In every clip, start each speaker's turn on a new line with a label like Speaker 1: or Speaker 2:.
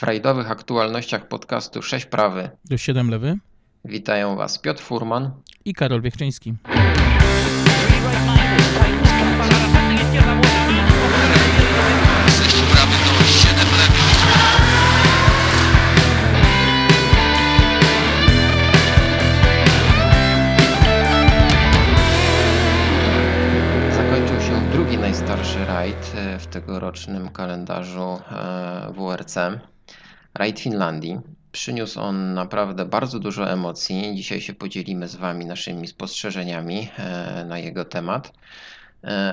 Speaker 1: W rajdowych aktualnościach podcastu 6 prawy
Speaker 2: do 7 lewy
Speaker 1: witają Was Piotr Furman
Speaker 2: i Karol Wiechczyński.
Speaker 1: Zakończył się drugi najstarszy rajd w tegorocznym kalendarzu e, WRC. Rajd Finlandii. Przyniósł on naprawdę bardzo dużo emocji. Dzisiaj się podzielimy z Wami naszymi spostrzeżeniami e, na jego temat.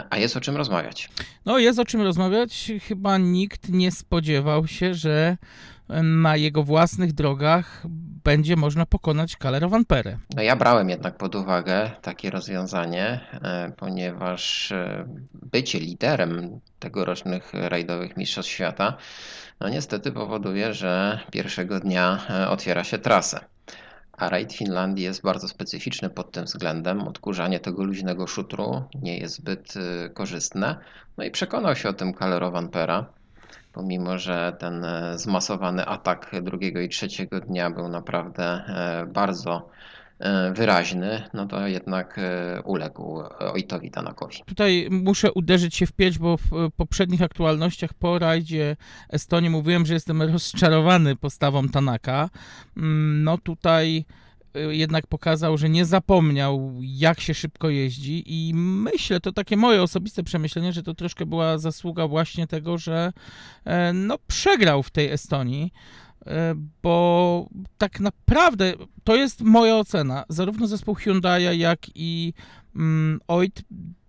Speaker 1: A jest o czym rozmawiać.
Speaker 2: No, jest o czym rozmawiać. Chyba nikt nie spodziewał się, że na jego własnych drogach będzie można pokonać Calero Pere.
Speaker 1: No ja brałem jednak pod uwagę takie rozwiązanie, e, ponieważ e, bycie liderem tegorocznych rajdowych Mistrzostw Świata no niestety powoduje, że pierwszego dnia e, otwiera się trasę. A rajd Finlandii jest bardzo specyficzny pod tym względem. Odkurzanie tego luźnego szutru nie jest zbyt korzystne. No i przekonał się o tym Calero Pera pomimo że ten e, zmasowany atak drugiego i trzeciego dnia był naprawdę e, bardzo e, wyraźny, no to jednak uległ Ojtowi Tanakowi.
Speaker 2: Tutaj muszę uderzyć się w pierś, bo w poprzednich aktualnościach po rajdzie Estonii mówiłem, że jestem rozczarowany postawą Tanaka. Mm, no tutaj jednak pokazał, że nie zapomniał, jak się szybko jeździ, i myślę, to takie moje osobiste przemyślenie, że to troszkę była zasługa właśnie tego, że e, no, przegrał w tej Estonii e, bo tak naprawdę to jest moja ocena. Zarówno zespół Hyundai, jak i mm, Oit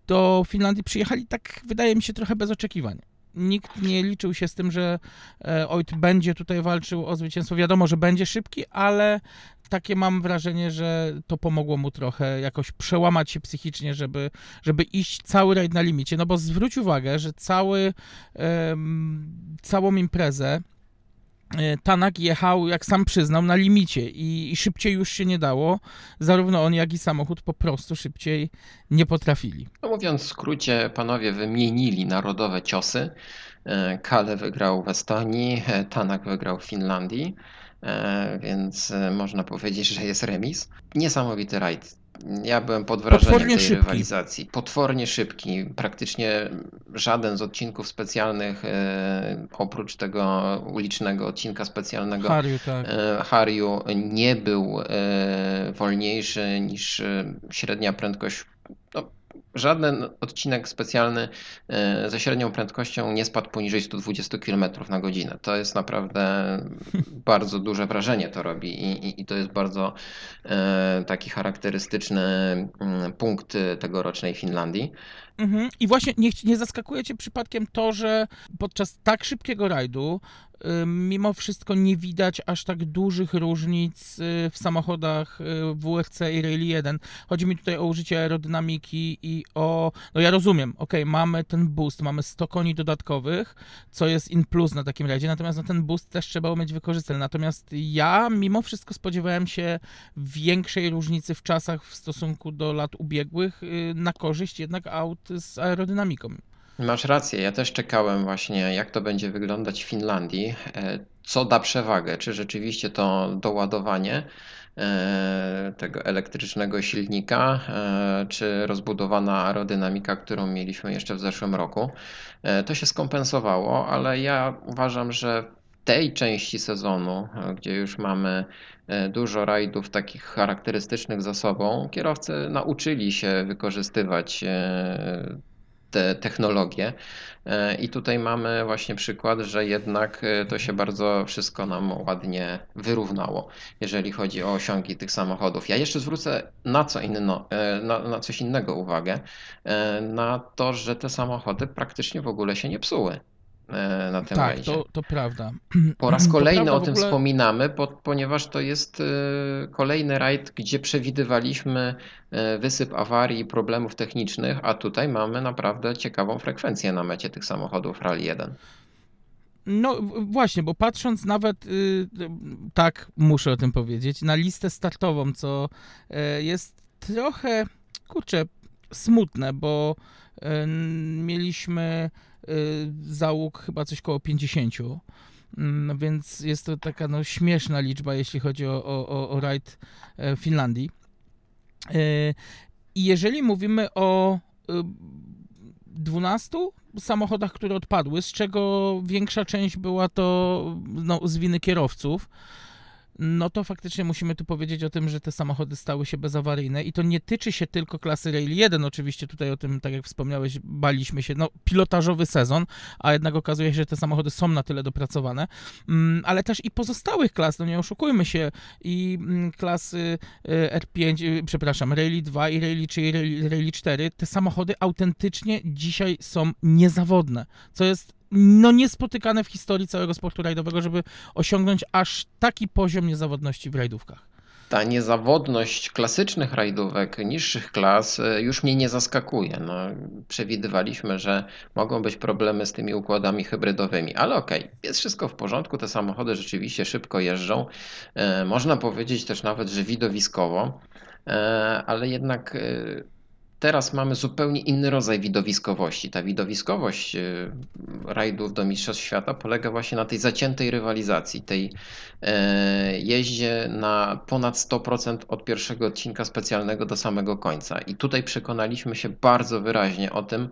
Speaker 2: do Finlandii przyjechali tak, wydaje mi się, trochę bez oczekiwań nikt nie liczył się z tym, że e, Oit będzie tutaj walczył o zwycięstwo. Wiadomo, że będzie szybki, ale takie mam wrażenie, że to pomogło mu trochę jakoś przełamać się psychicznie, żeby, żeby iść cały rajd na limicie. No bo zwróć uwagę, że cały, całą imprezę E, Tanak jechał, jak sam przyznał, na limicie i, i, szybciej już się nie dało. Zarówno on, jak i samochód po prostu szybciej nie potrafili.
Speaker 1: No mówiąc w skrócie, panowie wymienili narodowe ciosy. E, Kale wygrał w Estonii, e, Tanak wygrał w Finlandii, więc można powiedzieć, że jest remis. Niesamowity rajd ja byłem pod wrażeniem Potwornie tej szybki. rywalizacji. Potwornie szybki. Praktycznie żaden z odcinków specjalnych, e, oprócz tego ulicznego odcinka specjalnego
Speaker 2: Hariu, tak.
Speaker 1: e, Hariu nie był e, wolniejszy niż średnia prędkość żaden odcinek specjalny e, ze średnią prędkością nie spadł poniżej 120 km na godzinę. To jest naprawdę bardzo duże wrażenie to robi i, i, i to jest bardzo e, taki charakterystyczny mm, punkt tegorocznej Finlandii.
Speaker 2: Mhm. I właśnie nie, nie zaskakuje cię przypadkiem to, że podczas tak szybkiego rajdu mimo wszystko nie widać aż tak dużych różnic y, w samochodach y, WRC i Rally 1. Chodzi mi tutaj o użycie aerodynamiki i o... No ja rozumiem, ok, mamy ten boost, mamy 100 koni dodatkowych, co jest in plus na takim rajdzie, natomiast na ten boost też trzeba umieć wykorzystać. Natomiast ja mimo wszystko spodziewałem się większej różnicy w czasach w stosunku do lat ubiegłych y, na korzyść jednak aut z aerodynamiką.
Speaker 1: Masz rację, ja też czekałem właśnie, jak to będzie wyglądać w Finlandii, e, co da przewagę, czy rzeczywiście to doładowanie e, tego elektrycznego silnika, e, czy rozbudowana aerodynamika, którą mieliśmy jeszcze w zeszłym roku. To się skompensowało, ale ja uważam, że w tej części sezonu, gdzie już mamy dużo rajdów takich charakterystycznych za sobą, kierowcy nauczyli się wykorzystywać te technologie. E, I tutaj mamy właśnie przykład, że jednak e, to się bardzo wszystko nam ładnie wyrównało, jeżeli chodzi o osiągi tych samochodów. Ja jeszcze zwrócę na co inno, e, na, na coś innego uwagę, na to, że te samochody praktycznie w ogóle się nie psuły. E, na tym
Speaker 2: tak,
Speaker 1: rajdzie.
Speaker 2: To, to prawda.
Speaker 1: Po raz kolejny o tym ogóle... wspominamy, bo, ponieważ to jest e, kolejny rajd, gdzie przewidywaliśmy e, wysyp awarii i problemów technicznych, a tutaj mamy naprawdę ciekawą frekwencję na mecie tych samochodów Rally 1.
Speaker 2: No właśnie, bo patrząc nawet, y, tak muszę o tym powiedzieć, na listę startową, co jest trochę, kurczę, smutne, bo mieliśmy załóg chyba coś koło 50. Mm, więc jest to taka no, śmieszna liczba, jeśli chodzi o, o, o, rajd e, Finlandii. E, I jeżeli mówimy o e, 12 samochodach, które odpadły, z czego większa część była to no, z winy kierowców, no to faktycznie musimy tu powiedzieć o tym, że te samochody stały się bezawaryjne i to nie tyczy się tylko klasy Rail 1, oczywiście tutaj o tym, tak jak wspomniałeś, baliśmy się, no pilotażowy sezon, a jednak okazuje się, że te samochody są na tyle dopracowane, mm, ale też i pozostałych klas, no nie oszukujmy się, i mm, klasy y, R5, y, przepraszam, Rally 2 i Rally 3 i Rally 4, te samochody autentycznie dzisiaj są niezawodne, co jest no niespotykane w historii całego sportu rajdowego, żeby osiągnąć aż taki poziom niezawodności w rajdówkach.
Speaker 1: Ta niezawodność klasycznych rajdówek niższych klas e, już mnie nie zaskakuje. No, przewidywaliśmy, że mogą być problemy z tymi układami hybrydowymi, ale okej, jest wszystko w porządku. Te samochody rzeczywiście szybko jeżdżą. E, Można powiedzieć też nawet, że widowiskowo, e, ale jednak teraz mamy zupełnie inny rodzaj widowiskowości. Ta widowiskowość e, rajdów do Mistrzostw Świata polega właśnie na tej zaciętej rywalizacji, tej e, jeździe na ponad 100% od pierwszego odcinka specjalnego do samego końca. I tutaj przekonaliśmy się bardzo wyraźnie o tym,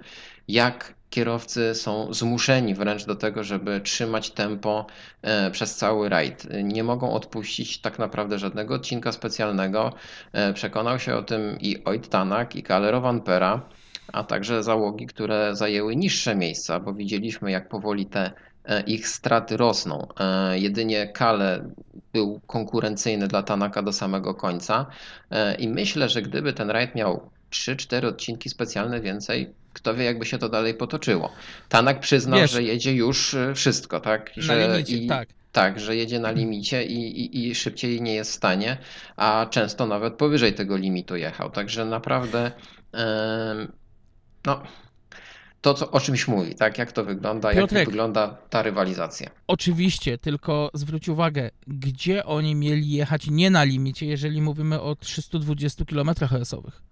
Speaker 1: jak kierowcy są zmuszeni wręcz do tego, żeby trzymać tempo e, przez cały rajd. Nie mogą odpuścić tak naprawdę żadnego odcinka specjalnego. E, Przekonał się o tym i Oit Tanak, i Kalle Rovanpera, a także załogi, które zajęły niższe miejsca, bo widzieliśmy, jak powoli te e, ich straty rosną. Jedynie Kale był konkurencyjny dla Tanaka do samego końca i myślę, że gdyby ten rajd miał 3-4 odcinki specjalne więcej, kto wie, jakby się to dalej potoczyło. Tanak przyznał,
Speaker 2: Wiesz-
Speaker 1: że jedzie już e, wszystko, tak?
Speaker 2: Na
Speaker 1: Że
Speaker 2: limicie,
Speaker 1: i-
Speaker 2: tak.
Speaker 1: tak, że jedzie na limicie i, i, i szybciej nie jest w stanie, a często nawet powyżej tego limitu jechał. Także naprawdę em, no, to, co, o czymś mówi, tak? Jak to wygląda, jak
Speaker 2: Piotrek.
Speaker 1: wygląda ta rywalizacja.
Speaker 2: Oczywiście, tylko zwróć uwagę, gdzie oni mieli jechać nie na limicie, jeżeli mówimy o 320 km HS-owych.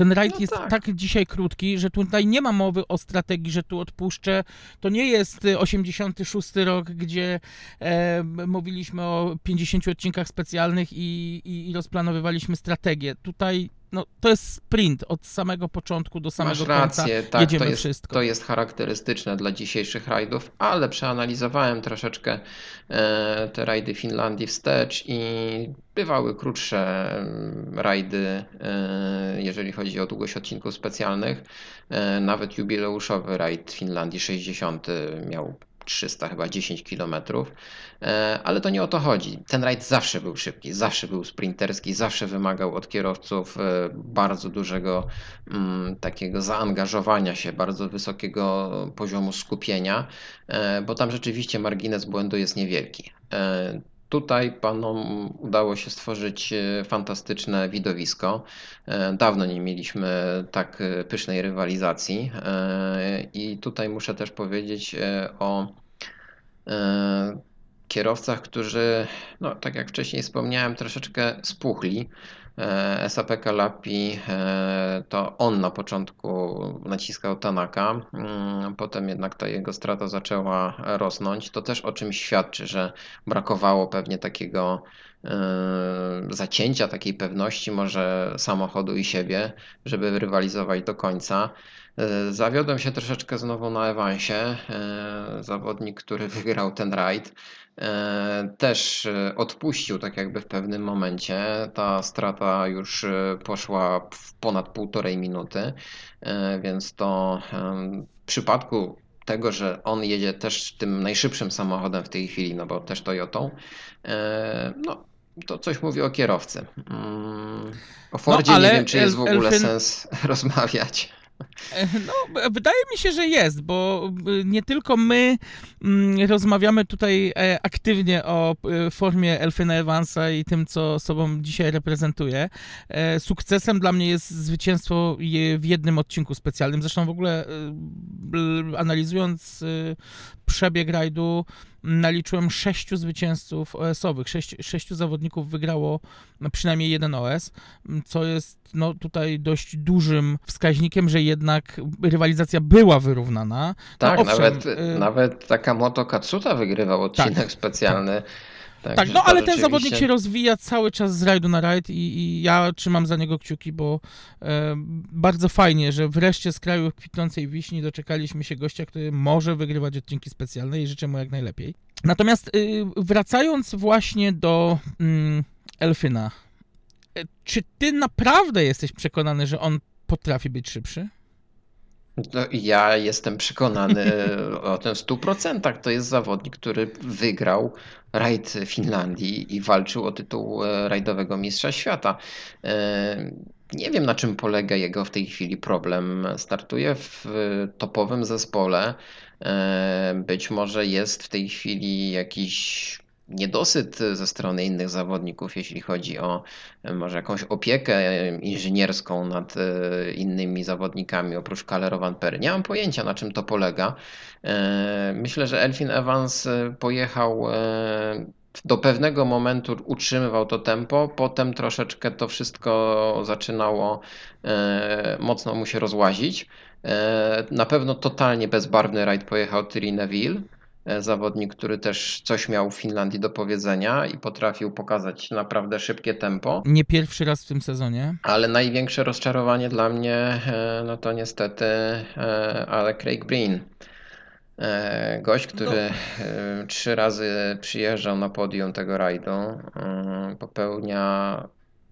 Speaker 2: Ten rajd
Speaker 1: No
Speaker 2: jest
Speaker 1: tak.
Speaker 2: tak. dzisiaj krótki, że tutaj nie ma mowy o strategii, że tu odpuszczę. To nie jest y, 86 rok, gdzie e, mówiliśmy o 50 odcinkach specjalnych i, i, i rozplanowywaliśmy strategię. Tutaj no, to jest sprint od samego początku do samego
Speaker 1: Masz
Speaker 2: końca.
Speaker 1: rację, tak,
Speaker 2: jedziemy
Speaker 1: to jest,
Speaker 2: wszystko.
Speaker 1: to jest charakterystyczne dla dzisiejszych rajdów, ale przeanalizowałem troszeczkę e, te rajdy Finlandii wstecz i bywały krótsze em, rajdy, e, jeżeli chodzi o długość odcinków specjalnych. E, Nawet jubileuszowy rajd Finlandii 60 miał 300 chyba 10 kilometrów, E, ale to nie o to chodzi. Ten rajd zawsze był szybki, zawsze był sprinterski, zawsze wymagał od kierowców e, bardzo dużego mm, takiego zaangażowania się, bardzo wysokiego poziomu skupienia, e, bo tam rzeczywiście margines błędu jest niewielki. Tutaj panom udało się stworzyć e, fantastyczne widowisko. E, Dawno nie mieliśmy tak e, pysznej rywalizacji. I tutaj muszę też powiedzieć o kierowcach, którzy, no, tak jak wcześniej wspomniałem, troszeczkę spuchli. E, SAP Kalapi e, to on na początku naciskał Tanaka, mm, potem jednak ta jego strata zaczęła rosnąć. To też o czymś świadczy, że brakowało pewnie takiego zacięcia, takiej pewności może samochodu i siebie, żeby rywalizować do końca. E, Zawiodłem się troszeczkę znowu na Evansie. E, Zawodnik, który wygrał ten rajd, e, też e, odpuścił tak jakby w pewnym momencie. Ta strata już e, poszła w ponad półtorej minuty, e, więc to w przypadku tego, że on jedzie też tym najszybszym samochodem w tej chwili, no bo też Toyotą, e, no to coś mówi o kierowcy. Mm, O Fordzie nie
Speaker 2: ale
Speaker 1: wiem, czy jest w ogóle sens rozmawiać.
Speaker 2: E, No, wydaje mi się, że jest, bo e, nie tylko my mm, rozmawiamy tutaj e, aktywnie o e, formie Elfina Evansa i tym, co sobą dzisiaj reprezentuje. E, Sukcesem dla mnie jest zwycięstwo w jednym odcinku specjalnym. Zresztą w ogóle bl- analizując przebieg rajdu naliczyłem sześciu zwycięzców OS-owych. Sześć, sześciu zawodników wygrało przynajmniej jeden OS, co jest no, tutaj dość dużym wskaźnikiem, że jednak rywalizacja była wyrównana.
Speaker 1: Tak,
Speaker 2: no, owszem,
Speaker 1: nawet,
Speaker 2: y-
Speaker 1: nawet taka Moto Katsuta wygrywał odcinek
Speaker 2: Tak,
Speaker 1: specjalny.
Speaker 2: Tak,
Speaker 1: Także
Speaker 2: no
Speaker 1: to
Speaker 2: ale ten zawodnik się rozwija cały czas z rajdu na rajd i, i ja trzymam za niego kciuki, bo e, bardzo fajnie, że wreszcie z kraju kwitnącej wiśni doczekaliśmy się gościa, który może wygrywać odcinki specjalne i życzę mu jak najlepiej. Natomiast y, wracając właśnie do mm, Elfyna, e, czy ty naprawdę jesteś przekonany, że on potrafi być szybszy?
Speaker 1: No, ja jestem przekonany o tym w 100%. To jest zawodnik, który wygrał rajd Finlandii i walczył o tytuł e, rajdowego mistrza świata. E, Nie wiem na czym polega jego w tej chwili problem. Startuje w topowym zespole. E, Być może jest w tej chwili jakiś niedosyt ze strony innych zawodników, jeśli chodzi o e, może jakąś opiekę e, inżynierską nad e, innymi zawodnikami oprócz Calero Van Perry. Nie mam pojęcia na czym to polega. Myślę, że Elfin Evans pojechał do pewnego momentu utrzymywał to tempo, potem troszeczkę to wszystko zaczynało mocno mu się rozłazić. Na pewno totalnie bezbarwny rajd pojechał Thierry Neville, zawodnik, który też coś miał w Finlandii do powiedzenia i potrafił pokazać naprawdę szybkie tempo.
Speaker 2: Nie pierwszy raz w tym sezonie.
Speaker 1: Ale największe rozczarowanie dla mnie, e, no to niestety, e, ale Craig Breen. E, Gość, który e, trzy razy przyjeżdżał na podium tego rajdu, e, popełnia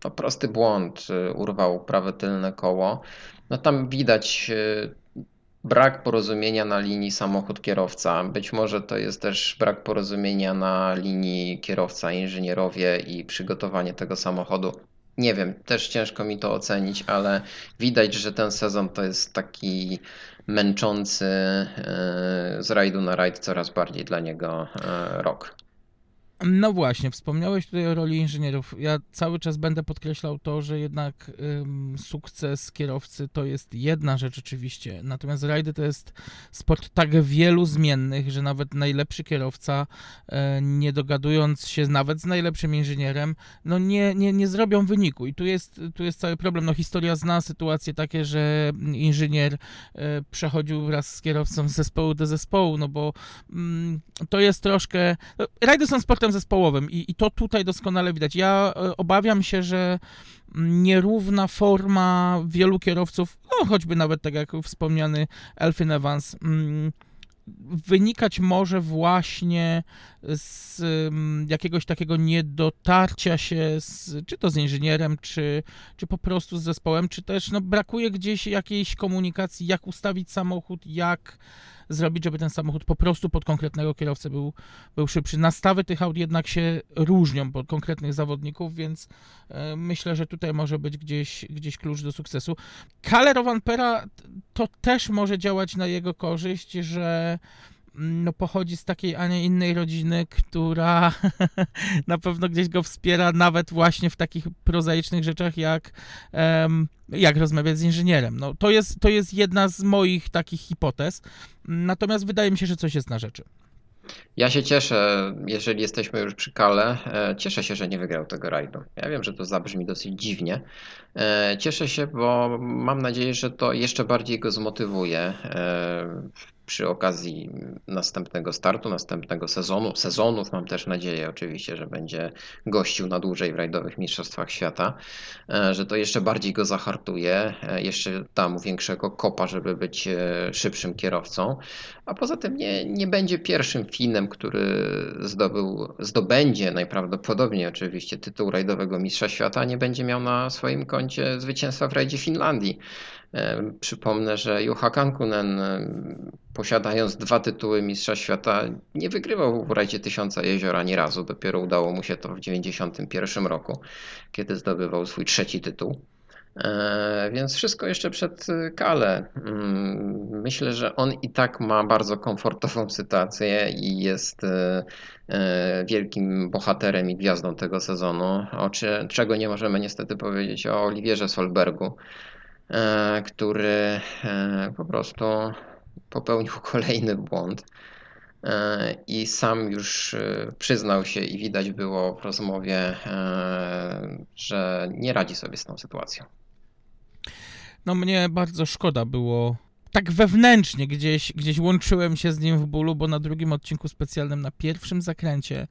Speaker 1: no, prosty błąd, e, urwał prawe tylne koło. No tam widać e, brak porozumienia na linii samochód-kierowca. Być może to jest też brak porozumienia na linii kierowca-inżynierowie i przygotowanie tego samochodu. Nie wiem, też ciężko mi to ocenić, ale widać, że ten sezon to jest taki męczący e, z rajdu na rajd coraz bardziej dla niego e, rok.
Speaker 2: No właśnie, wspomniałeś tutaj o roli inżynierów. Ja cały czas będę podkreślał to, że jednak ym, sukces kierowcy to jest jedna rzecz oczywiście, natomiast rajdy to jest sport tak wielu zmiennych, że nawet najlepszy kierowca, e, nie dogadując się nawet z najlepszym inżynierem, no nie, nie, nie zrobią wyniku i tu jest, tu jest cały problem. No historia zna sytuacje takie, że inżynier e, przechodził wraz z kierowcą z zespołu do zespołu, no bo mm, to jest troszkę... no, Rajdy są sportem zespołowym i, i to tutaj doskonale widać. Ja e, obawiam się, że nierówna forma wielu kierowców, no choćby nawet tak jak wspomniany Elfin Evans, mm, wynikać może właśnie z mm, jakiegoś takiego niedotarcia się z, czy to z inżynierem, czy, czy po prostu z zespołem, czy też no, brakuje gdzieś jakiejś komunikacji, jak ustawić samochód, jak zrobić, żeby ten samochód po prostu pod konkretnego kierowcę był, był szybszy. Nastawy tych aut jednak się różnią pod konkretnych zawodników, więc e, myślę, że tutaj może być gdzieś, gdzieś klucz do sukcesu. Van Pera to też może działać na jego korzyść, że no, pochodzi z takiej, a nie innej rodziny, która na pewno gdzieś go wspiera, nawet właśnie w takich prozaicznych rzeczach, jak, jak rozmawiać z inżynierem. No, to, jest, to jest jedna z moich takich hipotez, natomiast wydaje mi się, że coś jest na rzeczy.
Speaker 1: Ja się cieszę, jeżeli jesteśmy już przy Kale, e, cieszę się, że nie wygrał tego rajdu. Ja wiem, że to zabrzmi dosyć dziwnie. E, Cieszę się, bo mam nadzieję, że to jeszcze bardziej go zmotywuje e, przy okazji następnego startu, następnego sezonu. Sezonów mam też nadzieję oczywiście, że będzie gościł na dłużej w rajdowych mistrzostwach świata, e, że to jeszcze bardziej go zahartuje, e, jeszcze da mu większego kopa, żeby być e, szybszym kierowcą. A poza tym nie, nie będzie pierwszym Finem, który zdobył, zdobędzie najprawdopodobniej oczywiście tytuł rajdowego mistrza świata, nie będzie miał na swoim koncie zwycięstwa w rajdzie Finlandii. E, Przypomnę, że Juha Kankunen, e, posiadając dwa tytuły mistrza świata, nie wygrywał w rajdzie Tysiąca Jezior ani razu. Dopiero udało mu się to w 1991 roku, kiedy zdobywał swój trzeci tytuł. E, Więc wszystko jeszcze przed Kale. Mm, Myślę, że on i tak ma bardzo komfortową sytuację i jest wielkim bohaterem i gwiazdą tego sezonu, o czego nie możemy niestety powiedzieć o Oliwierze Solbergu, który e, po prostu popełnił kolejny błąd. e, i sam już e, przyznał się i widać było w rozmowie, e, że nie radzi sobie z tą sytuacją.
Speaker 2: No mnie bardzo szkoda było. Tak wewnętrznie gdzieś, gdzieś łączyłem się z nim w bólu, bo na drugim odcinku specjalnym, na pierwszym zakręcie,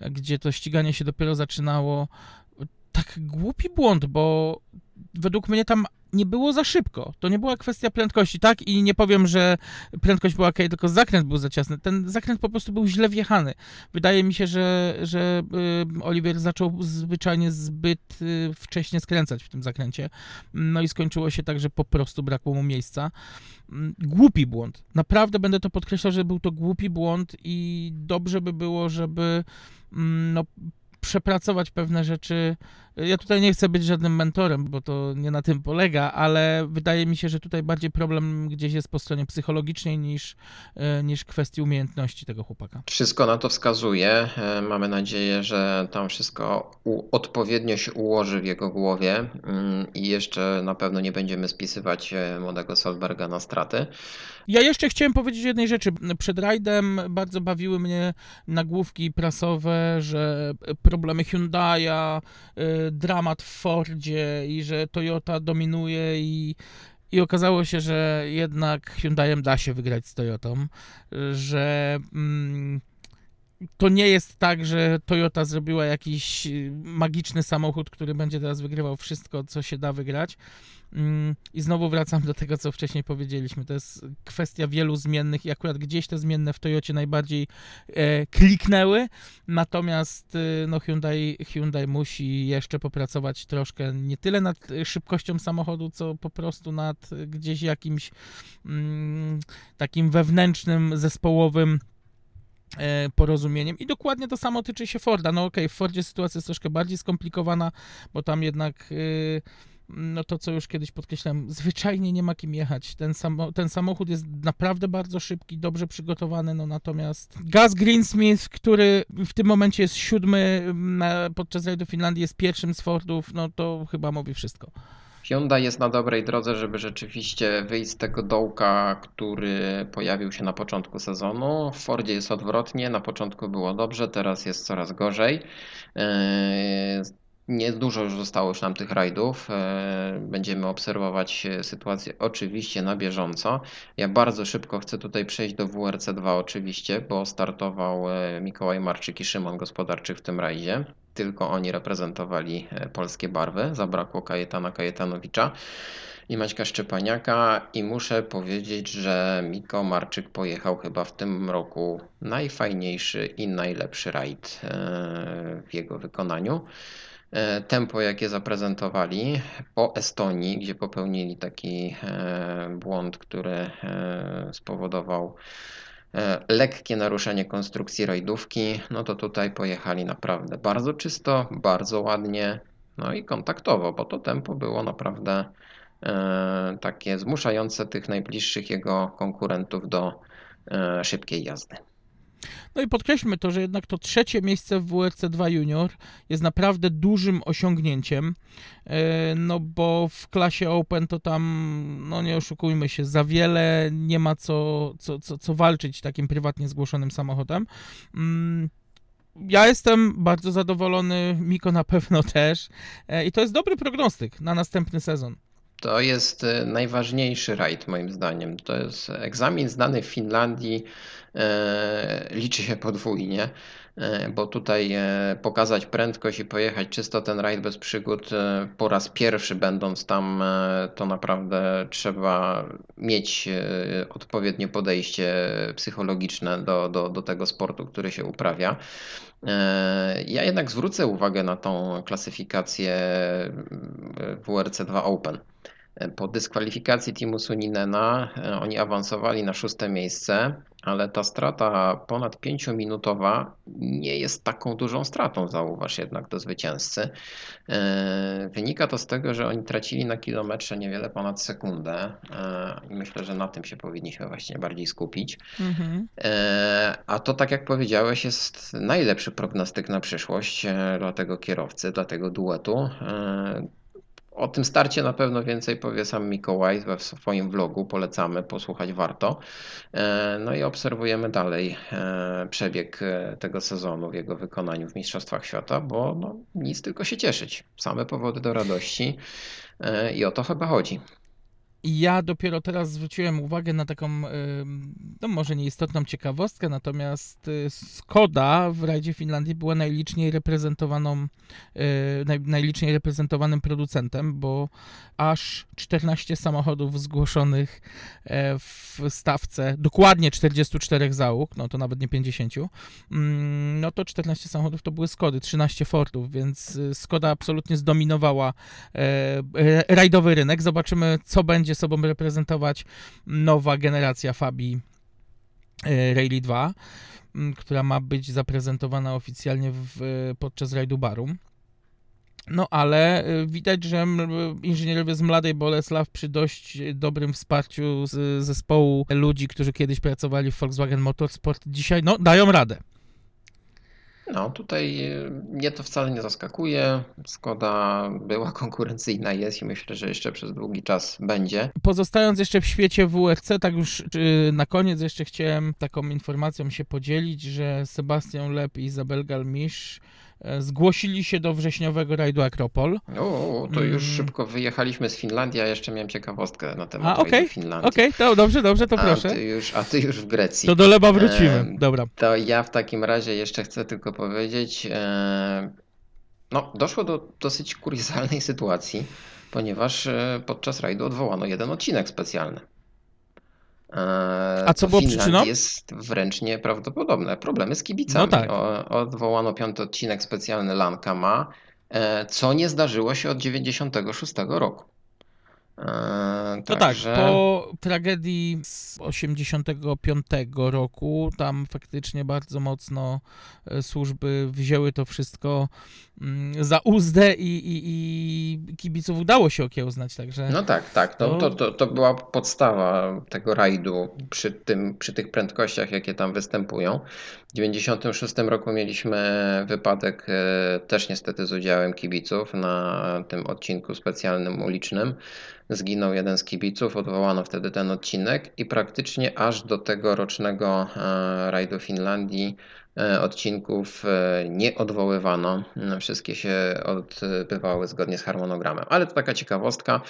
Speaker 2: gdzie to ściganie się dopiero zaczynało, tak głupi błąd, bo według mnie tam nie było za szybko. To nie była kwestia prędkości, tak? I nie powiem, że prędkość była ok, tylko zakręt był za ciasny. Ten zakręt po prostu był źle wjechany. Wydaje mi się, że, że y, Oliver zaczął zwyczajnie zbyt y, wcześnie skręcać w tym zakręcie. No i skończyło się tak, że po prostu brakło mu miejsca. Mm, głupi błąd. Naprawdę będę to podkreślał, że był to głupi błąd i dobrze by było, żeby mm, no, przepracować pewne rzeczy. Ja tutaj nie chcę być żadnym mentorem, bo to nie na tym polega, ale wydaje mi się, że tutaj bardziej problem gdzieś jest po stronie psychologicznej niż, e, niż kwestii umiejętności tego chłopaka.
Speaker 1: Wszystko na to wskazuje. E, mamy nadzieję, że tam wszystko odpowiednio się ułoży w jego głowie mm, i jeszcze na pewno nie będziemy spisywać e, młodego Solberga na straty.
Speaker 2: Ja jeszcze chciałem powiedzieć jednej rzeczy. Przed rajdem bardzo bawiły mnie nagłówki prasowe, że problemy Hyundai'a, dramat w Fordzie i że Toyota dominuje i i okazało się, że jednak Hyundaiem da się wygrać z Toyotą, że mm, to nie jest tak, że Toyota zrobiła jakiś magiczny samochód, który będzie teraz wygrywał wszystko, co się da wygrać. Mm, I znowu wracam do tego, co wcześniej powiedzieliśmy. To jest kwestia wielu zmiennych i akurat gdzieś te zmienne w Toyocie najbardziej e, kliknęły. Natomiast e, no Hyundai, Hyundai musi jeszcze popracować troszkę nie tyle nad szybkością samochodu, co po prostu nad gdzieś jakimś mm, takim wewnętrznym, zespołowym porozumieniem i dokładnie to samo tyczy się Forda. No okej, okay, w Fordzie sytuacja jest troszkę bardziej skomplikowana, bo tam jednak yy, no to co już kiedyś podkreślałem, zwyczajnie nie ma kim jechać. Ten, samo, ten samochód jest naprawdę bardzo szybki, dobrze przygotowany, no natomiast Gaz Greensmith, który w tym momencie jest siódmy na, podczas rajdu Finlandii, jest pierwszym z Fordów, no to chyba mówi wszystko.
Speaker 1: Hyundai jest na dobrej drodze, żeby rzeczywiście wyjść z tego dołka, który pojawił się na początku sezonu. W Fordzie jest odwrotnie, na początku było dobrze, teraz jest coraz gorzej. Yy, nie dużo już zostało już nam tych rajdów. E, będziemy obserwować sytuację oczywiście na bieżąco. Ja bardzo szybko chcę tutaj przejść do WRC2 oczywiście, bo startował e, Mikołaj Marczyk i Szymon Gospodarczyk w tym rajdzie. Tylko oni reprezentowali e, polskie barwy. Zabrakło Kajetana Kajetanowicza i Maćka Szczepaniaka i muszę powiedzieć, że Miko Marczyk pojechał chyba w tym roku najfajniejszy i najlepszy rajd w jego wykonaniu. E, tempo, jakie zaprezentowali po Estonii, gdzie popełnili taki e, błąd, który e, spowodował lekkie naruszenie konstrukcji rajdówki, no to tutaj pojechali naprawdę bardzo czysto, bardzo ładnie, no i kontaktowo, bo to tempo było naprawdę takie zmuszające tych najbliższych jego konkurentów do szybkiej jazdy.
Speaker 2: No i podkreślmy to, że jednak to trzecie miejsce w WRC 2 Junior jest naprawdę dużym osiągnięciem, e, no bo w klasie Open to tam, no nie oszukujmy się, za wiele nie ma co, co, co, co walczyć takim prywatnie zgłoszonym samochodem. Mm, ja jestem bardzo zadowolony, Miko na pewno też e, i to jest dobry prognostyk na następny sezon.
Speaker 1: To jest e, najważniejszy rajd moim zdaniem. To jest egzamin zdany w Finlandii, e, liczy się podwójnie, e, bo tutaj pokazać prędkość i pojechać czysto ten rajd bez przygód po raz pierwszy będąc tam, to naprawdę trzeba mieć odpowiednie podejście psychologiczne do, do, do tego sportu, który się uprawia. Ja jednak zwrócę uwagę na tą klasyfikację WRC2 Open. Po dyskwalifikacji Timu Suninena e, oni awansowali na szóste miejsce, ale ta strata ponad pięciominutowa nie jest taką dużą stratą, zauważ jednak do zwycięzcy. E, wynika to z tego, że oni tracili na kilometrze niewiele ponad sekundę e, i myślę, że na tym się powinniśmy właśnie bardziej skupić. Mhm. A to, tak jak powiedziałeś, jest najlepszy prognostyk na przyszłość dla tego kierowcy, dla tego duetu O tym starcie na pewno więcej powie sam Mikołaj we swoim vlogu. Polecamy, posłuchać warto. E, no i obserwujemy dalej e, przebieg e, tego sezonu w jego wykonaniu w Mistrzostwach Świata, bo no, nic tylko się cieszyć. Same powody do radości i o to chyba chodzi.
Speaker 2: Ja dopiero teraz zwróciłem uwagę na taką, no może nieistotną ciekawostkę, natomiast y, Skoda w rajdzie Finlandii była najliczniej reprezentowaną, y, najliczniej reprezentowanym producentem, bo aż 14 samochodów zgłoszonych e, w stawce, dokładnie 44 załóg, no to nawet nie 50, mm, no to 14 samochodów to były Skody, 13 Fordów, więc y, Skoda absolutnie zdominowała e, rajdowy rynek. Zobaczymy, co będzie będzie sobą reprezentować nowa generacja Fabii e, Rally 2, która ma być zaprezentowana oficjalnie w, podczas rajdu Barum. No ale e, widać, że inżynierowie z Mladej Bolesław przy dość dobrym wsparciu z zespołu ludzi, którzy kiedyś pracowali w Volkswagen Motorsport, dzisiaj no, dają radę.
Speaker 1: No, tutaj e, mnie to wcale nie zaskakuje. Skoda była konkurencyjna, jest i myślę, że jeszcze przez długi czas będzie.
Speaker 2: Pozostając jeszcze w świecie WRC, tak już na koniec jeszcze chciałem taką informacją się podzielić, że Sebastian Lep i Izabel Galmisz zgłosili się do wrześniowego rajdu Akropol.
Speaker 1: O, to już mm. szybko wyjechaliśmy z Finlandii, a jeszcze miałem ciekawostkę na temat a,
Speaker 2: okay.
Speaker 1: Finlandii.
Speaker 2: Okej, okay, to dobrze, dobrze, to proszę.
Speaker 1: A ty, już, a ty już w Grecji.
Speaker 2: To do Leba wrócimy, e, dobra.
Speaker 1: To ja w takim razie jeszcze chcę tylko powiedzieć, e, no doszło do dosyć kuriozalnej sytuacji, ponieważ e, podczas rajdu odwołano jeden odcinek specjalny.
Speaker 2: A co było przyczyną?
Speaker 1: jest wręcz nieprawdopodobne. Problemy z kibicami. No tak. O, odwołano piąty odcinek specjalny Lankama, e, co nie zdarzyło się od 96 roku.
Speaker 2: E, no tak, po tragedii z 85 roku tam faktycznie bardzo mocno e, służby wzięły to wszystko mm, za uzdę i, i, i kibiców udało się okiełznać, także...
Speaker 1: No tak, tak, to, to, to, to była podstawa tego rajdu przy, tym, przy tych prędkościach, jakie tam występują. W 96 roku mieliśmy wypadek e, też niestety z udziałem kibiców na tym odcinku specjalnym ulicznym zginął jeden z kibiców, odwołano wtedy ten odcinek i praktycznie aż do tego rocznego e, rajdu Finlandii e, odcinków nie odwoływano. Wszystkie się odbywały zgodnie z harmonogramem. Ale to taka ciekawostka.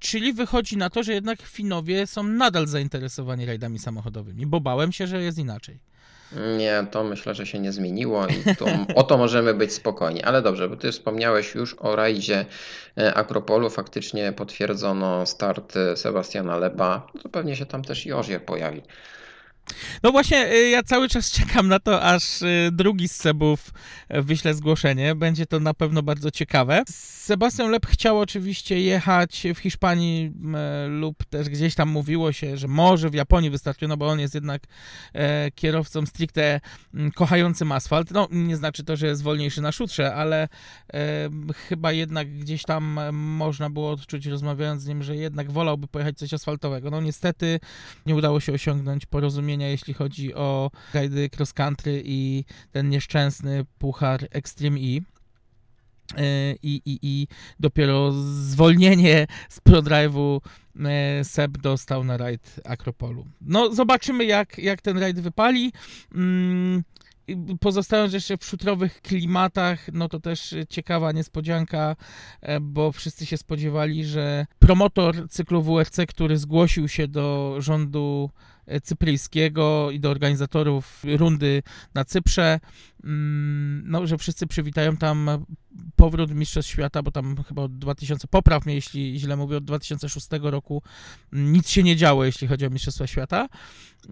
Speaker 2: Czyli wychodzi na to, że jednak Finowie są nadal zainteresowani rajdami samochodowymi, bo bałem się, że jest inaczej.
Speaker 1: Nie, to myślę, że się nie zmieniło i to, o to możemy być spokojni. Ale dobrze, bo ty wspomniałeś już o rajdzie e, Akropolu. Faktycznie potwierdzono start Sebastiana Lepa. To pewnie się tam też Jożier pojawi.
Speaker 2: No właśnie, y, ja cały czas czekam na to, aż y, drugi z Sebów e, wyśle zgłoszenie. Będzie to na pewno bardzo ciekawe. Sebastian Lep chciał oczywiście jechać w Hiszpanii e, lub też gdzieś tam mówiło się, że może w Japonii wystarczy, no bo on jest jednak e, kierowcą stricte kochającym asfalt. No, nie znaczy to, że jest wolniejszy na szutrze, ale chyba jednak gdzieś tam można było odczuć, rozmawiając z nim, że jednak wolałby pojechać coś asfaltowego. No niestety nie udało się osiągnąć porozumienia jeśli chodzi o rajdy cross country i ten nieszczęsny puchar Extreme E. e I, i, I dopiero zwolnienie z ProDrive'u e, Seb dostał na rajd Akropolu. No, zobaczymy, jak, jak ten rajd wypali. Mm, pozostając jeszcze w szutrowych klimatach, no to też ciekawa niespodzianka, e, bo wszyscy się spodziewali, że promotor cyklu WRC, który zgłosił się do rządu cypryjskiego i do organizatorów rundy na Cyprze, mm, no, że wszyscy przywitają tam powrót Mistrzostw Świata, bo tam chyba od 2000, popraw mnie jeśli źle mówię, od 2006 roku nic się nie działo, jeśli chodzi o Mistrzostwa Świata.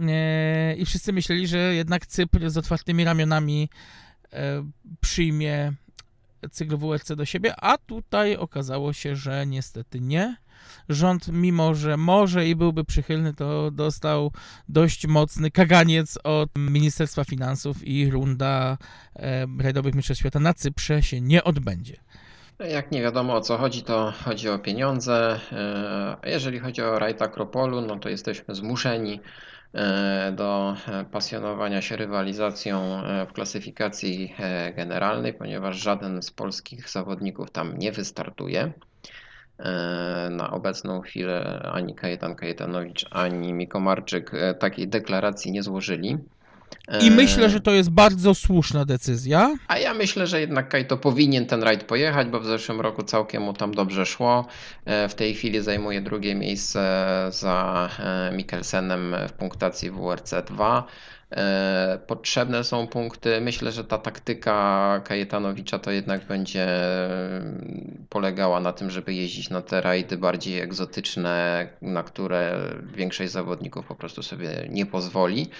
Speaker 2: E, i wszyscy myśleli, że jednak Cypr z otwartymi ramionami e, przyjmie cykl WRC do siebie, a tutaj okazało się, że niestety nie rząd, mimo że może i byłby przychylny, to dostał dość mocny kaganiec od Ministerstwa Finansów i runda rajdowych mistrzostw świata na Cyprze się nie odbędzie.
Speaker 1: Jak nie wiadomo o co chodzi, to chodzi o pieniądze. E, jeżeli chodzi o rajd Akropolu, no to jesteśmy zmuszeni e, do pasjonowania się rywalizacją e, w klasyfikacji generalnej, ponieważ żaden z polskich zawodników tam nie wystartuje. E, Na obecną chwilę ani Kajetan Kajetanowicz, ani Miko Marczyk e, takiej deklaracji nie złożyli.
Speaker 2: I
Speaker 1: E,
Speaker 2: myślę, że to jest bardzo słuszna decyzja.
Speaker 1: A ja myślę, że jednak Kajto powinien ten rajd pojechać, bo w zeszłym roku całkiem mu tam dobrze szło. W tej chwili zajmuje drugie miejsce za Mikkelsenem w punktacji WRC 2. E, Potrzebne są punkty. Myślę, że ta taktyka Kajetanowicza to jednak będzie mm, polegała na tym, żeby jeździć na te rajdy bardziej egzotyczne, na które większość zawodników po prostu sobie nie pozwoli.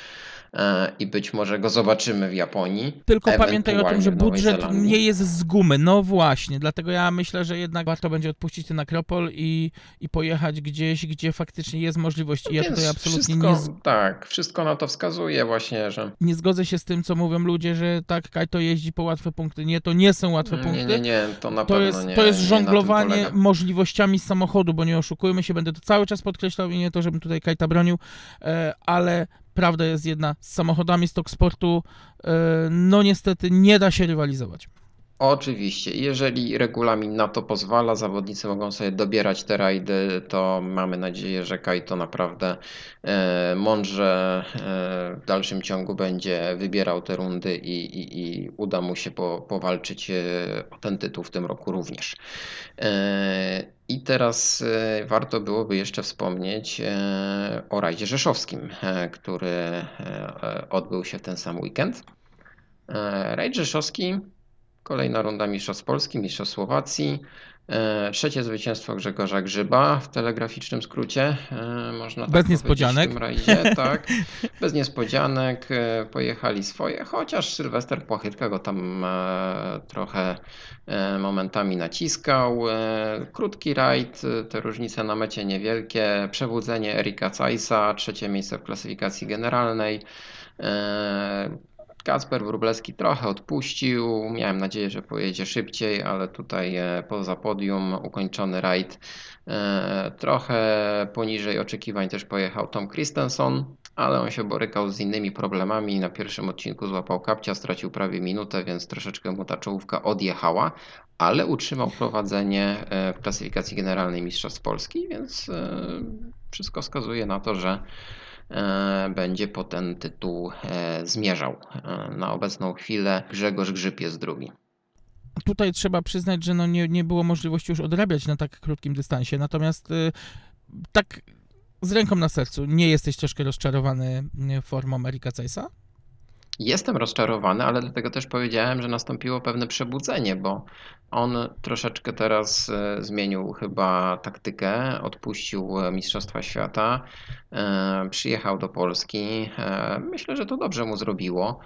Speaker 1: E, I być może go zobaczymy w Japonii.
Speaker 2: Tylko pamiętaj o tym, że budżet nie jest z gumy. No właśnie, dlatego ja myślę, że jednak warto będzie odpuścić ten Akropol i, i pojechać gdzieś, gdzie faktycznie jest możliwość. I ja
Speaker 1: Więc
Speaker 2: tutaj absolutnie
Speaker 1: wszystko,
Speaker 2: nie, z,
Speaker 1: Tak, wszystko na to wskazuje właśnie, że
Speaker 2: nie zgodzę się z tym, co mówią ludzie, że tak, Kajto jeździ po łatwe punkty. Nie, to nie są łatwe
Speaker 1: nie,
Speaker 2: punkty.
Speaker 1: nie, nie, to na
Speaker 2: To
Speaker 1: pewno
Speaker 2: jest,
Speaker 1: nie
Speaker 2: to jest
Speaker 1: nie
Speaker 2: żonglowanie możliwościami samochodu, bo nie oszukujmy się, będę to cały czas podkreślał i nie to, żebym tutaj Kajta bronił, e, ale prawda jest jedna, z samochodami Stock Sportu e, no niestety nie da się rywalizować.
Speaker 1: Oczywiście, jeżeli regulamin na to pozwala, zawodnicy mogą sobie dobierać te rajdy, to mamy nadzieję, że Kaito naprawdę e, mądrze e, w dalszym ciągu będzie wybierał te rundy i, i, i uda mu się po, powalczyć e, o ten tytuł w tym roku również. I teraz warto byłoby jeszcze wspomnieć o rajdzie rzeszowskim, który odbył się w ten sam weekend. Rajd rzeszowski Kolejna runda Mistrzostw Polski, Mistrzostw Słowacji. E, Trzecie zwycięstwo Grzegorza Grzyba w telegraficznym skrócie. e, Można tak
Speaker 2: Bez niespodzianek.
Speaker 1: W tym rajdzie, tak. Bez niespodzianek. e, Pojechali swoje, chociaż Sylwester Płachytka go tam trochę momentami naciskał. Krótki rajd, te różnice na mecie niewielkie. Przebudzenie Erika Cajsa, trzecie miejsce w klasyfikacji generalnej. Kacper Wróblewski trochę odpuścił. Miałem nadzieję, że pojedzie szybciej, ale tutaj e, poza podium ukończony rajd. E, Trochę poniżej oczekiwań też pojechał Tom Christensen, ale on się borykał z innymi problemami. Na pierwszym odcinku złapał kapcia, stracił prawie minutę, więc troszeczkę mu ta czołówka odjechała, ale utrzymał prowadzenie e, w klasyfikacji generalnej Mistrzostw Polski, więc wszystko wskazuje na to, że będzie po ten tytuł e, zmierzał. E, Na obecną chwilę Grzegorz Grzyb jest drugi.
Speaker 2: Tutaj trzeba przyznać, że no nie, nie było możliwości już odrabiać na tak krótkim dystansie, natomiast tak z ręką na sercu, nie jesteś troszkę rozczarowany formą Erika Cajsa?
Speaker 1: Jestem rozczarowany, ale dlatego też powiedziałem, że nastąpiło pewne przebudzenie, bo on troszeczkę teraz e, zmienił chyba taktykę, odpuścił e, Mistrzostwa Świata, e, przyjechał do Polski. Myślę, że to dobrze mu zrobiło.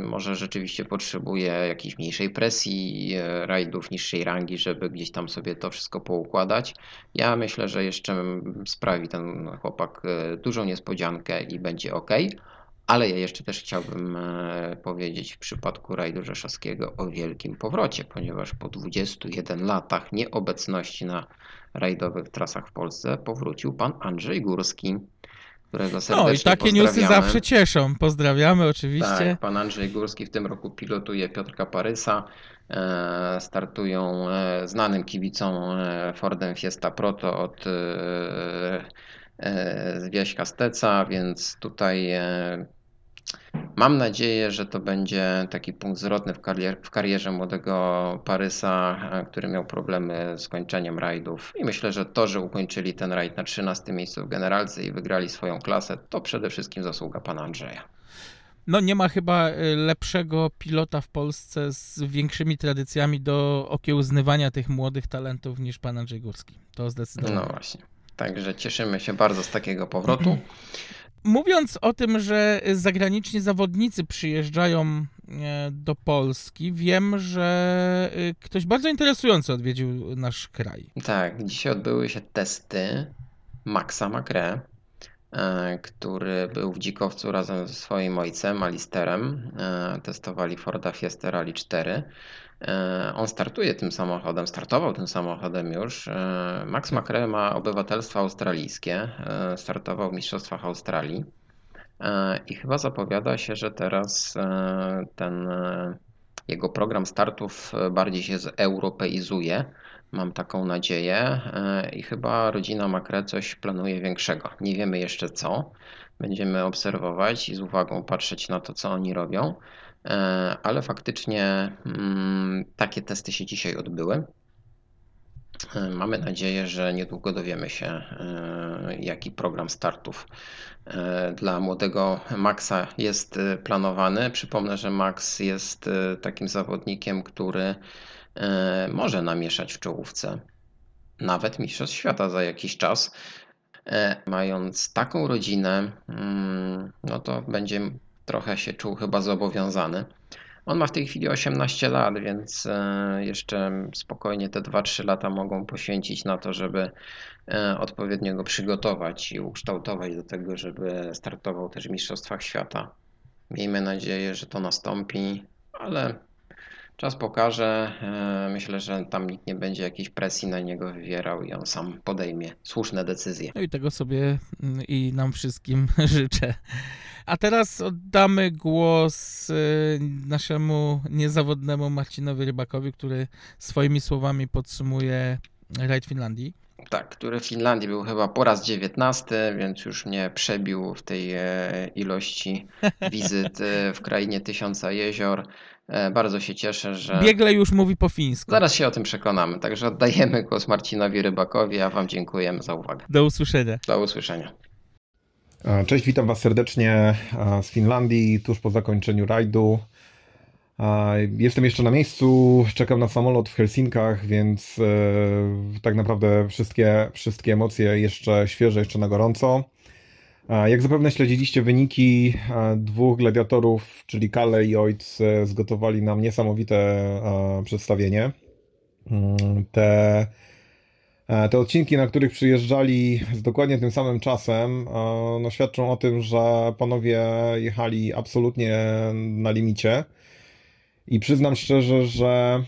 Speaker 1: Może rzeczywiście potrzebuje jakiejś mniejszej presji, rajdów niższej rangi, żeby gdzieś tam sobie to wszystko poukładać. Ja myślę, że jeszcze sprawi ten chłopak dużą niespodziankę i będzie ok. Ale ja jeszcze też chciałbym e, powiedzieć w przypadku rajdu rzeszowskiego o wielkim powrocie, ponieważ po 21 latach nieobecności na rajdowych trasach w Polsce powrócił pan Andrzej Górski, którego serdecznie
Speaker 2: No i takie newsy zawsze cieszą. Pozdrawiamy oczywiście.
Speaker 1: Tak, pan Andrzej Górski w tym roku pilotuje Piotrka Parysa. E, Startują e, znanym kibicom e, Fordem Fiesta Proto od e, Wieśka Steca, więc tutaj mam nadzieję, że to będzie taki punkt zwrotny w, karier, w karierze młodego Parysa, e, który miał problemy z kończeniem rajdów. I myślę, że to, że ukończyli ten rajd na 13 miejscu w generalce i wygrali swoją klasę, to przede wszystkim zasługa pana Andrzeja.
Speaker 2: No nie ma chyba y, lepszego pilota w Polsce z większymi tradycjami do okiełznywania tych młodych talentów niż pan Andrzej Górski. To zdecydowanie.
Speaker 1: No właśnie. Także cieszymy się bardzo z takiego powrotu.
Speaker 2: Mówiąc o tym, że zagraniczni zawodnicy przyjeżdżają e, do Polski, wiem, że y, ktoś bardzo interesujący odwiedził nasz kraj.
Speaker 1: Tak, dzisiaj odbyły się testy Maxa Macre, e, który był w Dzikowcu razem ze swoim ojcem, Alisterem. E, Testowali Forda Fiesta Rally 4. E, On startuje tym samochodem, startował tym samochodem już. E, Max Macre ma obywatelstwo australijskie, e, startował w Mistrzostwach Australii. I chyba zapowiada się, że teraz ten jego program startów bardziej się zeuropeizuje, Mam taką nadzieję i chyba rodzina Makre coś planuje większego. Nie wiemy jeszcze co. Będziemy obserwować i z uwagą patrzeć na to, co oni robią, ale faktycznie mm, takie testy się dzisiaj odbyły. E, mamy nadzieję, że niedługo dowiemy się, jaki program startów dla młodego Maxa jest planowany. Przypomnę, że Max jest takim zawodnikiem, który E, może namieszać w czołówce. Nawet Mistrzostw Świata za jakiś czas. E, mając taką rodzinę, mm, no to będzie trochę się czuł chyba zobowiązany. On ma w tej chwili 18 lat, więc e, jeszcze spokojnie te 2-3 lata mogą poświęcić na to, żeby odpowiednio go przygotować i ukształtować do tego, żeby startował też w Mistrzostwach Świata. Miejmy nadzieję, że to nastąpi, ale Czas pokaże. E, myślę, że tam nikt nie będzie jakiejś presji na niego wywierał i on sam podejmie słuszne decyzje.
Speaker 2: No i tego sobie mm, i nam wszystkim życzę. A teraz oddamy głos e, naszemu niezawodnemu Marcinowi Rybakowi, który swoimi słowami podsumuje rajd Finlandii.
Speaker 1: Tak, który w Finlandii był chyba po raz 19, więc już mnie przebił w tej e, ilości wizyt w krainie tysiąca jezior. E, bardzo się cieszę, że.
Speaker 2: Biegle już mówi po fińsku.
Speaker 1: Zaraz się o tym przekonamy. Także oddajemy głos Marcinowi Rybakowi, a Wam dziękujemy za uwagę.
Speaker 2: Do usłyszenia.
Speaker 1: Do usłyszenia.
Speaker 3: Cześć, witam Was serdecznie z Finlandii, tuż po zakończeniu rajdu. Jestem jeszcze na miejscu, czekam na samolot w Helsinkach, więc e, tak naprawdę wszystkie, wszystkie emocje jeszcze świeże, jeszcze na gorąco. Jak zapewne śledziliście wyniki, dwóch gladiatorów, czyli Kalle i Ojc, e, zgotowali nam niesamowite przedstawienie. Mm, te, e, te odcinki, na których przyjeżdżali z dokładnie tym samym czasem, no, świadczą o tym, że panowie jechali absolutnie na limicie. I przyznam szczerze, że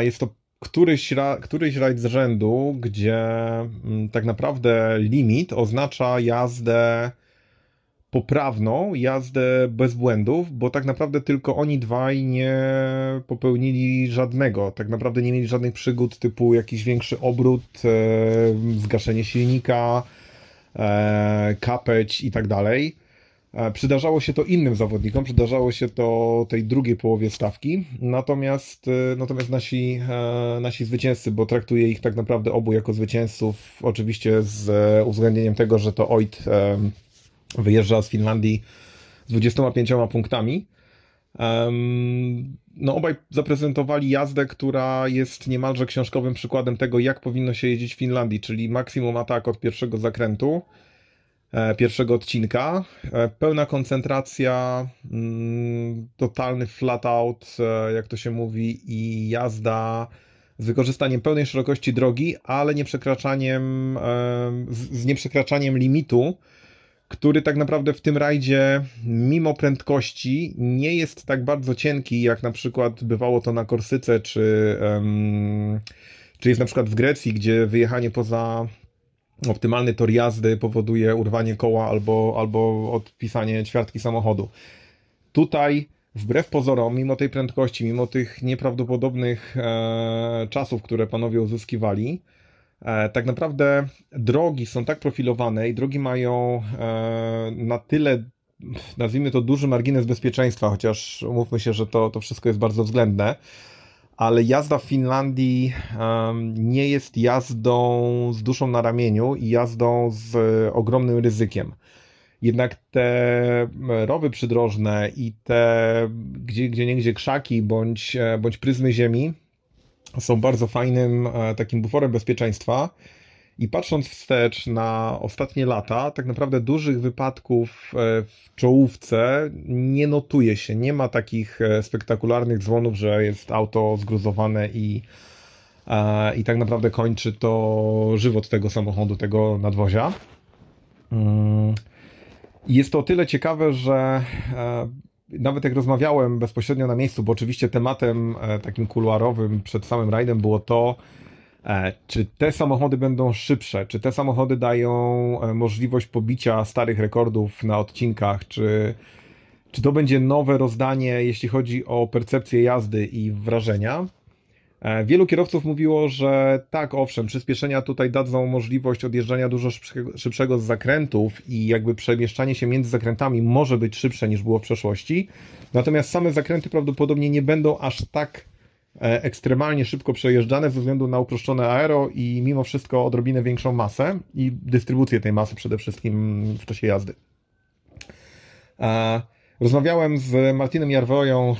Speaker 3: jest to któryś, któryś rajd z rzędu, gdzie mm, tak naprawdę limit oznacza jazdę poprawną, jazdę bez błędów, bo tak naprawdę tylko oni dwaj nie popełnili żadnego. Tak naprawdę nie mieli żadnych przygód typu jakiś większy obrót, e, zgaszenie silnika, e, kapeć i tak dalej. E, przydarzało się to innym zawodnikom, przydarzało się to tej drugiej połowie stawki, natomiast, e, natomiast nasi, e, nasi zwycięzcy, bo traktuję ich tak naprawdę obu jako zwycięzców, oczywiście z uwzględnieniem tego, że to Oit wyjeżdża z Finlandii z 25 punktami. No, obaj zaprezentowali jazdę, która jest niemalże książkowym przykładem tego, jak powinno się jeździć w Finlandii, czyli maksimum atak od pierwszego zakrętu E, pierwszego odcinka. E, pełna koncentracja, mm, totalny flat out, e, jak to się mówi, i jazda z wykorzystaniem pełnej szerokości drogi, ale nie przekraczaniem, z nieprzekraczaniem limitu, który tak naprawdę w tym rajdzie, mimo prędkości, nie jest tak bardzo cienki, jak na przykład bywało to na Korsyce, czy, czy jest na przykład w Grecji, gdzie wyjechanie poza optymalny tor jazdy powoduje urwanie koła albo, albo odpisanie ćwiartki samochodu. Tutaj, wbrew pozorom, mimo tej prędkości, mimo tych nieprawdopodobnych e, czasów, które panowie uzyskiwali, tak naprawdę drogi są tak profilowane i drogi mają e, na tyle, nazwijmy to, duży margines bezpieczeństwa, chociaż umówmy się, że to, to wszystko jest bardzo względne ale jazda w Finlandii nie jest jazdą z duszą na ramieniu i jazdą z ogromnym ryzykiem. Jednak te rowy przydrożne i te gdzie, gdzie niegdzie krzaki bądź, e, bądź pryzmy ziemi są bardzo fajnym e, takim buforem bezpieczeństwa i patrząc wstecz na ostatnie lata, tak naprawdę dużych wypadków e, w czołówce nie notuje się. Nie ma takich e, spektakularnych dzwonów, że jest auto zgruzowane i, i tak naprawdę kończy to żywot tego samochodu, tego nadwozia. Mm. Jest to o tyle ciekawe, że nawet jak rozmawiałem bezpośrednio na miejscu, bo oczywiście tematem takim kuluarowym przed samym rajdem było to, E, czy te samochody będą szybsze? Czy te samochody dają e, możliwość pobicia starych rekordów na odcinkach? Czy, czy to będzie nowe rozdanie, jeśli chodzi o percepcję jazdy i wrażenia? E, Wielu kierowców mówiło, że tak, owszem, przyspieszenia tutaj dadzą możliwość odjeżdżania dużo szybszego, z zakrętów i jakby przemieszczanie się między zakrętami może być szybsze niż było w przeszłości. Natomiast same zakręty prawdopodobnie nie będą aż tak e, ekstremalnie szybko przejeżdżane ze względu na uproszczone aero i mimo wszystko odrobinę większą masę i dystrybucję tej masy przede wszystkim w czasie jazdy. E, Rozmawiałem z Martinem Jarwoją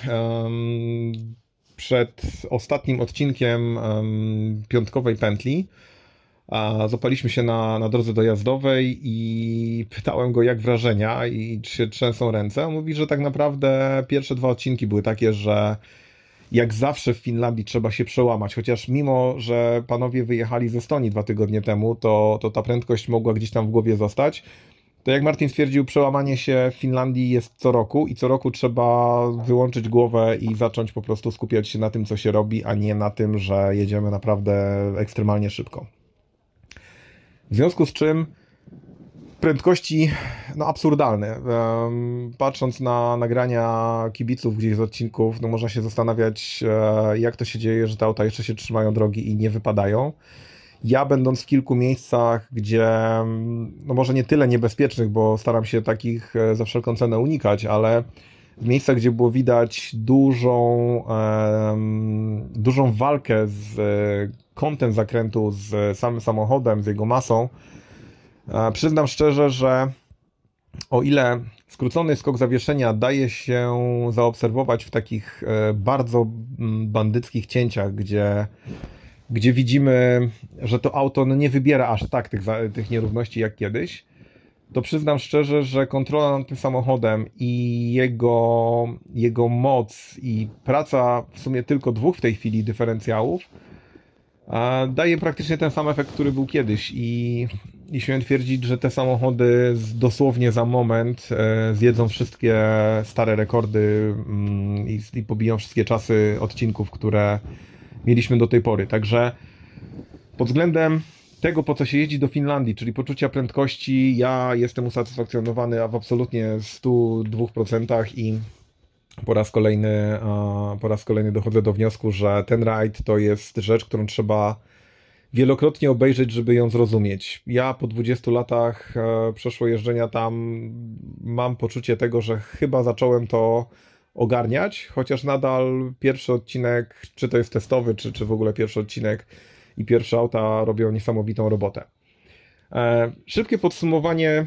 Speaker 3: przed ostatnim odcinkiem em, piątkowej pętli. A zapaliśmy się na, na drodze dojazdowej i pytałem go, jak wrażenia i czy się trzęsą ręce. On mówi, że tak naprawdę pierwsze dwa odcinki były takie, że jak zawsze w Finlandii trzeba się przełamać, chociaż mimo, że panowie wyjechali ze Estonii dwa tygodnie temu, to, to ta prędkość mogła gdzieś tam w głowie zostać. To jak Martin stwierdził, przełamanie się w Finlandii jest co roku i co roku trzeba wyłączyć głowę i zacząć po prostu skupiać się na tym, co się robi, a nie na tym, że jedziemy naprawdę ekstremalnie szybko. W związku z czym prędkości no, absurdalne. Patrząc na nagrania kibiców gdzieś z odcinków, no można się zastanawiać, e, jak to się dzieje, że te auta jeszcze się trzymają drogi i nie wypadają. Ja będąc w kilku miejscach, gdzie mm, no może nie tyle niebezpiecznych, bo staram się takich e, za wszelką cenę unikać, ale w miejscach, gdzie było widać dużą, dużą walkę z e, kątem zakrętu, z samym samochodem, z jego masą, przyznam szczerze, że o ile skrócony skok zawieszenia daje się zaobserwować w takich e, bardzo mm, bandyckich cięciach, gdzie gdzie widzimy, że to auto no, nie wybiera aż tak tych, tych nierówności jak kiedyś, to przyznam szczerze, że kontrola nad tym samochodem i jego, jego moc i praca w sumie tylko dwóch w tej chwili dyferencjałów daje praktycznie ten sam efekt, który był kiedyś. I, i śmiem twierdzić, że te samochody dosłownie za moment e, zjedzą wszystkie stare rekordy mm, i, i pobiją wszystkie czasy odcinków, które mieliśmy do tej pory. Także pod względem tego, po co się jeździ do Finlandii, czyli poczucia prędkości, ja jestem usatysfakcjonowany a w absolutnie 102% i po raz kolejny, po raz kolejny dochodzę do wniosku, że ten rajd to jest rzecz, którą trzeba wielokrotnie obejrzeć, żeby ją zrozumieć. Ja po 20 latach e, przeszło jeżdżenia tam mam poczucie tego, że chyba zacząłem to ogarniać, chociaż nadal pierwszy odcinek, czy to jest testowy, czy, czy w ogóle pierwszy odcinek i pierwsze auta robią niesamowitą robotę. E, szybkie podsumowanie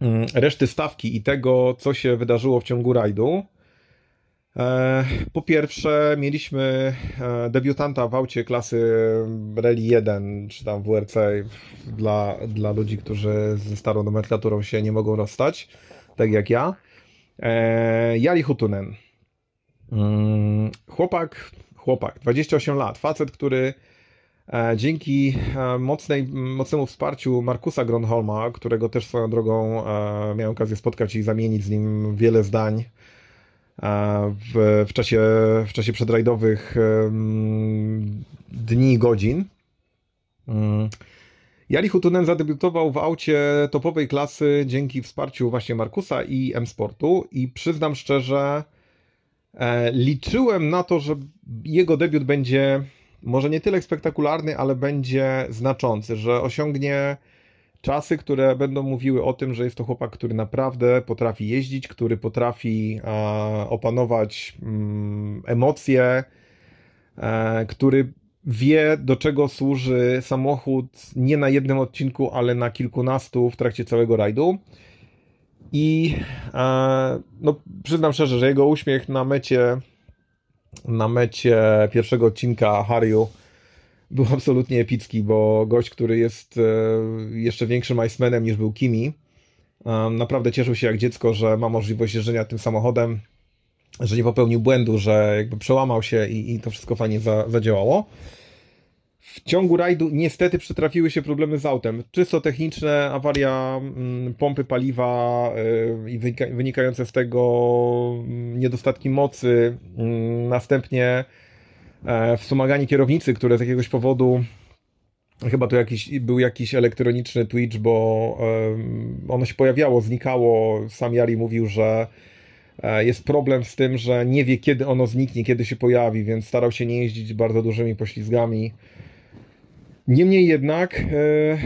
Speaker 3: mm, reszty stawki i tego, co się wydarzyło w ciągu rajdu. E, Po pierwsze, mieliśmy e, debiutanta w aucie klasy Rally 1, czy tam WRC dla, dla ludzi, którzy ze starą nomenklaturą się nie mogą rozstać, tak jak ja. E, Jari Hutunen. Mm, Chłopak, chłopak, 28 lat, facet, który e, dzięki e, mocnej, mocnemu wsparciu Markusa Gronholma, którego też swoją drogą e, miałem okazję spotkać i zamienić z nim wiele zdań w, w, czasie, w czasie przedrajdowych dni i godzin. Jari Hutunen zadebiutował w aucie topowej klasy dzięki wsparciu właśnie Markusa i M-Sportu i przyznam szczerze, e, liczyłem na to, że jego debiut będzie może nie tyle spektakularny, ale będzie znaczący, że osiągnie czasy, które będą mówiły o tym, że jest to chłopak, który naprawdę potrafi jeździć, który potrafi e, opanować mm, emocje, e, który wie, do czego służy samochód nie na jednym odcinku, ale na kilkunastu w trakcie całego rajdu. I e, no, przyznam szczerze, że jego uśmiech na mecie na mecie pierwszego odcinka Haryu był absolutnie epicki, bo gość, który jest e, jeszcze większym Icemanem niż był Kimi, e, naprawdę cieszył się jak dziecko, że ma możliwość jeżdżenia tym samochodem, że nie popełnił błędu, że jakby przełamał się i, i to wszystko fajnie za, zadziałało. W ciągu rajdu niestety przytrafiły się problemy z autem. Czysto techniczne, awaria mm, pompy paliwa y, i wynika, wynikające z tego mm, niedostatki mocy. Mm, Następnie e, wspomaganie kierownicy, które z jakiegoś powodu chyba to jakiś, był jakiś elektroniczny twitch, bo ono się pojawiało, znikało. Sam Jari mówił, że Jest problem z tym, że nie wie, kiedy ono zniknie, kiedy się pojawi, więc starał się nie jeździć bardzo dużymi poślizgami. Niemniej jednak, e,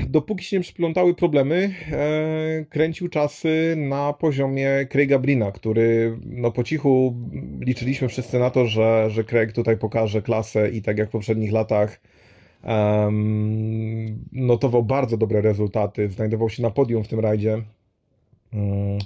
Speaker 3: dopóki się nie przyplątały problemy, e, kręcił czasy na poziomie Craiga Brina, który no po cichu liczyliśmy wszyscy na to, że, że Craig tutaj pokaże klasę i tak jak w poprzednich latach notował bardzo dobre rezultaty, znajdował się na podium w tym rajdzie. Mm.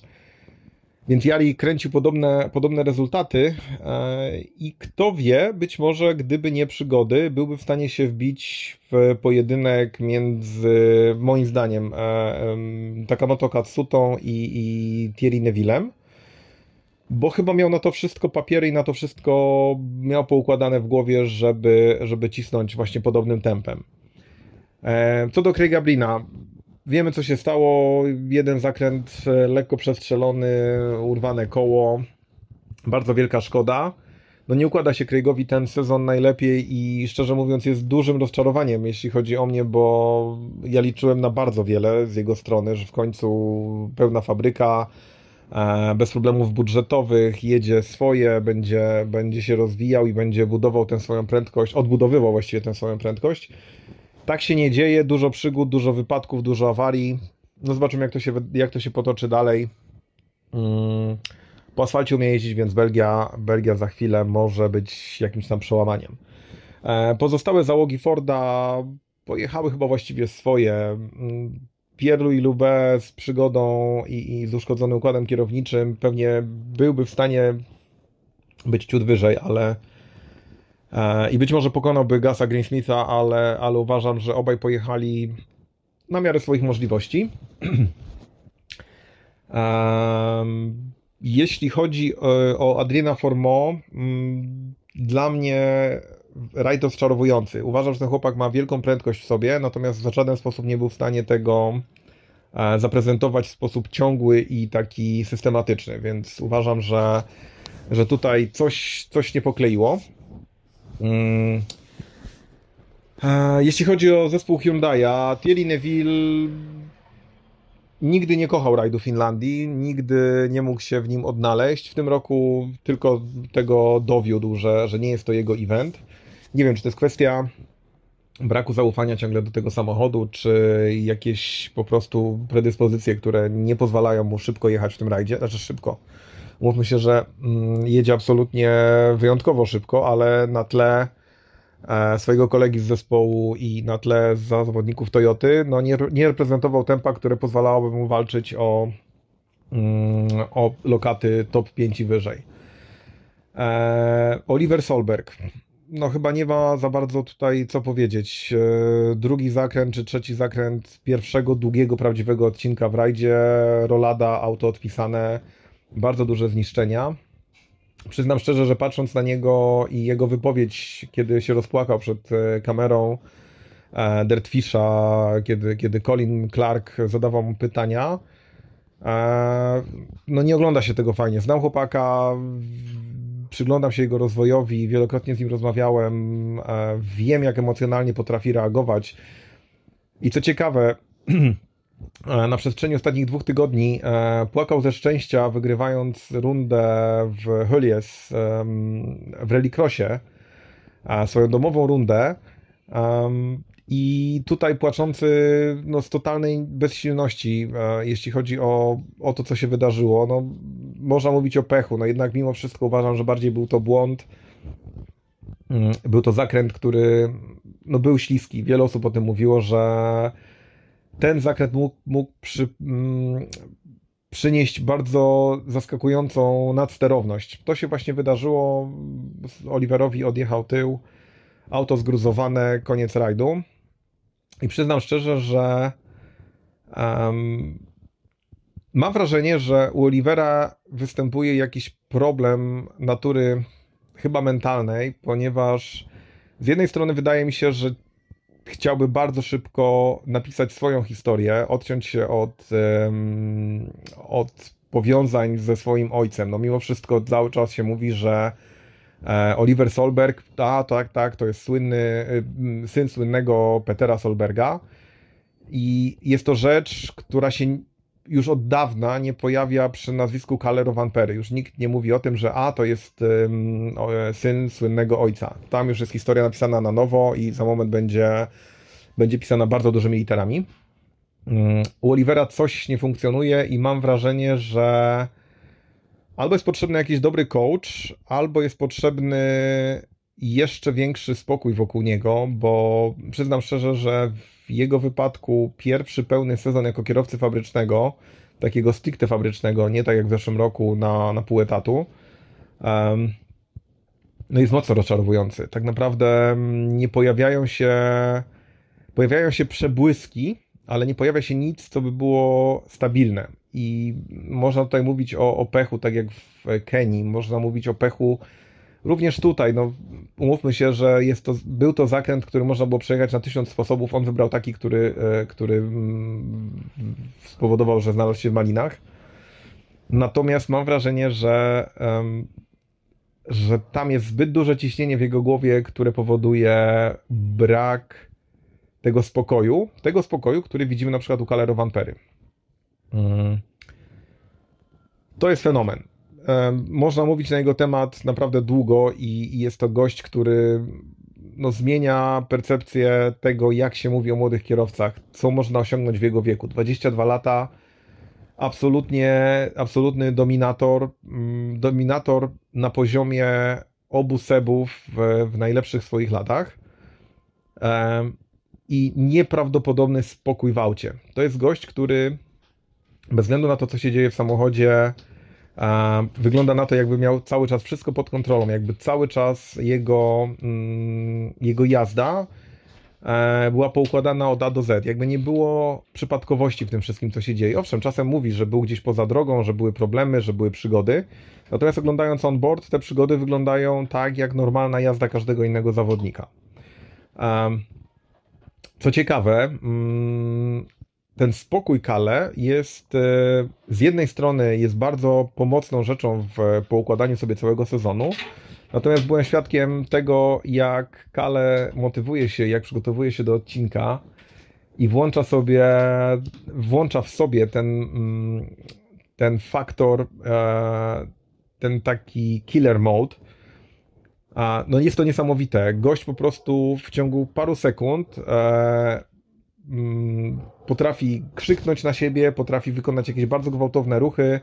Speaker 3: Więc Jali kręcił podobne, podobne rezultaty e, i kto wie, być może gdyby nie przygody, byłby w stanie się wbić w pojedynek między, moim zdaniem, e, Takamoto Katsutą i, i Thierry Nevillem, bo chyba miał na to wszystko papiery i na to wszystko miał poukładane w głowie, żeby, żeby cisnąć właśnie podobnym tempem. E, Co do Craiga Brina, Wiemy, co się stało. Jeden zakręt e, lekko przestrzelony, urwane koło. Bardzo wielka szkoda. No nie układa się Craigowi ten sezon najlepiej i szczerze mówiąc jest dużym rozczarowaniem, jeśli chodzi o mnie, bo ja liczyłem na bardzo wiele z jego strony, że w końcu pełna fabryka, e, bez problemów budżetowych, jedzie swoje, będzie, będzie się rozwijał i będzie budował tę swoją prędkość, odbudowywał właściwie tę swoją prędkość. Tak się nie dzieje, dużo przygód, dużo wypadków, dużo awarii. No zobaczymy, jak to się, jak to się potoczy dalej. Mm, Po asfalcie umie jeździć, więc Belgia, Belgia za chwilę może być jakimś tam przełamaniem. E, Pozostałe załogi Forda pojechały chyba właściwie swoje. Mm, Pierlu i Lube z przygodą i, i z uszkodzonym układem kierowniczym pewnie byłby w stanie być ciut wyżej, ale I być może pokonałby Gasa Greensmitha, ale, ale uważam, że obaj pojechali na miarę swoich możliwości. Jeśli chodzi o, o Adriana Formeau, mm, dla mnie rajd rozczarowujący. Uważam, że ten chłopak ma wielką prędkość w sobie, natomiast w żaden sposób nie był w stanie tego e, zaprezentować w sposób ciągły i taki systematyczny, więc uważam, że, że tutaj coś, coś nie pokleiło. Mm. E, Jeśli chodzi o zespół Hyundai'a, Thierry Neville nigdy nie kochał rajdu Finlandii, nigdy nie mógł się w nim odnaleźć. W tym roku tylko tego dowiódł, że, że nie jest to jego event. Nie wiem, czy to jest kwestia braku zaufania ciągle do tego samochodu, czy jakieś po prostu predyspozycje, które nie pozwalają mu szybko jechać w tym rajdzie. Znaczy szybko. Mówmy się, że mm, jedzie absolutnie wyjątkowo szybko, ale na tle e, swojego kolegi z zespołu i na tle zawodników Toyoty, no nie, nie reprezentował tempa, które pozwalałoby mu walczyć o, mm, o lokaty top 5 i wyżej. E, Oliver Solberg. No chyba nie ma za bardzo tutaj co powiedzieć. E, Drugi zakręt czy trzeci zakręt pierwszego długiego, prawdziwego odcinka w rajdzie. Rolada, auto odpisane bardzo duże zniszczenia. Przyznam szczerze, że patrząc na niego i jego wypowiedź, kiedy się rozpłakał przed e, kamerą e, Dirtfisha, kiedy, kiedy Colin Clark zadawał mu pytania, e, no nie ogląda się tego fajnie. Znam chłopaka, przyglądam się jego rozwojowi, wielokrotnie z nim rozmawiałem, wiem jak emocjonalnie potrafi reagować. I co ciekawe, na przestrzeni ostatnich dwóch tygodni e, płakał ze szczęścia, wygrywając rundę w Hyllies em, w Rallycrossie, e, swoją domową rundę. I tutaj płaczący no, z totalnej bezsilności, e, jeśli chodzi o, o to, co się wydarzyło. No, można mówić o pechu, no jednak mimo wszystko uważam, że bardziej był to błąd. Mm, Był to zakręt, który no, był śliski. Wiele osób o tym mówiło, że ten zakręt mógł, mógł przy, mm, przynieść bardzo zaskakującą nadsterowność. To się właśnie wydarzyło. Oliverowi odjechał tył, auto zgruzowane, koniec rajdu. I przyznam szczerze, że em, mam wrażenie, że u Olivera występuje jakiś problem natury chyba mentalnej, ponieważ z jednej strony wydaje mi się, że chciałby bardzo szybko napisać swoją historię, odciąć się od, em, od powiązań ze swoim ojcem. No mimo wszystko cały czas się mówi, że e, Oliver Solberg, a tak, tak, to jest słynny, y, syn słynnego Petera Solberga i jest to rzecz, która się już od dawna nie pojawia przy nazwisku Calero Van Perry. Już nikt nie mówi o tym, że a, to jest o, syn słynnego ojca. Tam już jest historia napisana na nowo i za moment będzie, będzie pisana bardzo dużymi literami. U Olivera coś nie funkcjonuje i mam wrażenie, że albo jest potrzebny jakiś dobry coach, albo jest potrzebny jeszcze większy spokój wokół niego, bo przyznam szczerze, że jego wypadku pierwszy pełny sezon jako kierowcy fabrycznego, takiego stricte fabrycznego, nie tak jak w zeszłym roku na, na pół etatu, um, no jest mocno rozczarowujący. Tak naprawdę nie pojawiają się pojawiają się przebłyski, ale nie pojawia się nic, co by było stabilne. I można tutaj mówić o, o pechu, tak jak w Kenii, można mówić o pechu również tutaj. No, umówmy się, że jest to, był to zakręt, który można było przejechać na tysiąc sposobów. On wybrał taki, który, e, który mm, spowodował, że znalazł się w malinach. Natomiast mam wrażenie, że, że tam jest zbyt duże ciśnienie w jego głowie, które powoduje brak tego spokoju, tego spokoju, który widzimy na przykład u Calero Van Perry. Mm. To jest fenomen. Można mówić na jego temat naprawdę długo i, i jest to gość, który no, zmienia percepcję tego, jak się mówi o młodych kierowcach, co można osiągnąć w jego wieku. 22 lata, absolutnie, absolutny dominator, mm, dominator na poziomie obu sebów w, w najlepszych swoich latach i nieprawdopodobny spokój w aucie. To jest gość, który bez względu na to, co się dzieje w samochodzie, wygląda na to, jakby miał cały czas wszystko pod kontrolą, jakby cały czas jego, mm, jego jazda e, była poukładana od A do Z. Jakby nie było przypadkowości w tym wszystkim, co się dzieje. Owszem, czasem mówi, że był gdzieś poza drogą, że były problemy, że były przygody. Natomiast oglądając on board, te przygody wyglądają tak, jak normalna jazda każdego innego zawodnika. Co ciekawe, mm, ten spokój Kale jest e, z jednej strony jest bardzo pomocną rzeczą w poukładaniu sobie całego sezonu, natomiast byłem świadkiem tego, jak Kale motywuje się, jak przygotowuje się do odcinka i włącza sobie, włącza w sobie ten, mm, ten faktor, e, ten taki killer mode, no jest to niesamowite. Gość po prostu w ciągu paru sekund e, potrafi krzyknąć na siebie, potrafi wykonać jakieś bardzo gwałtowne ruchy,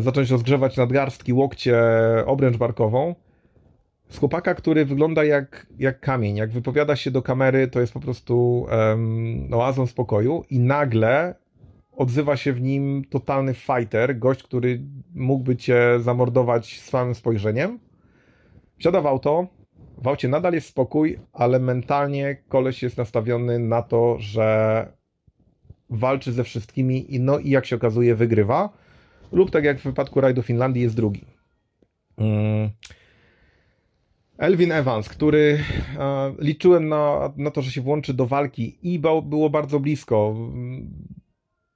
Speaker 3: zacząć rozgrzewać nadgarstki, łokcie, obręcz barkową. Z chłopaka, który wygląda jak, jak kamień, jak wypowiada się do kamery, to jest po prostu um, oazą spokoju i nagle odzywa się w nim totalny fighter, gość, który mógłby cię zamordować swoim spojrzeniem Wsiada w auto, w aucie nadal jest spokój, ale mentalnie koleś jest nastawiony na to, że walczy ze wszystkimi i no i jak się okazuje wygrywa. Lub tak jak w wypadku rajdu Finlandii jest drugi. Mm. Elvin Evans, który e, liczyłem na, na to, że się włączy do walki i było bardzo blisko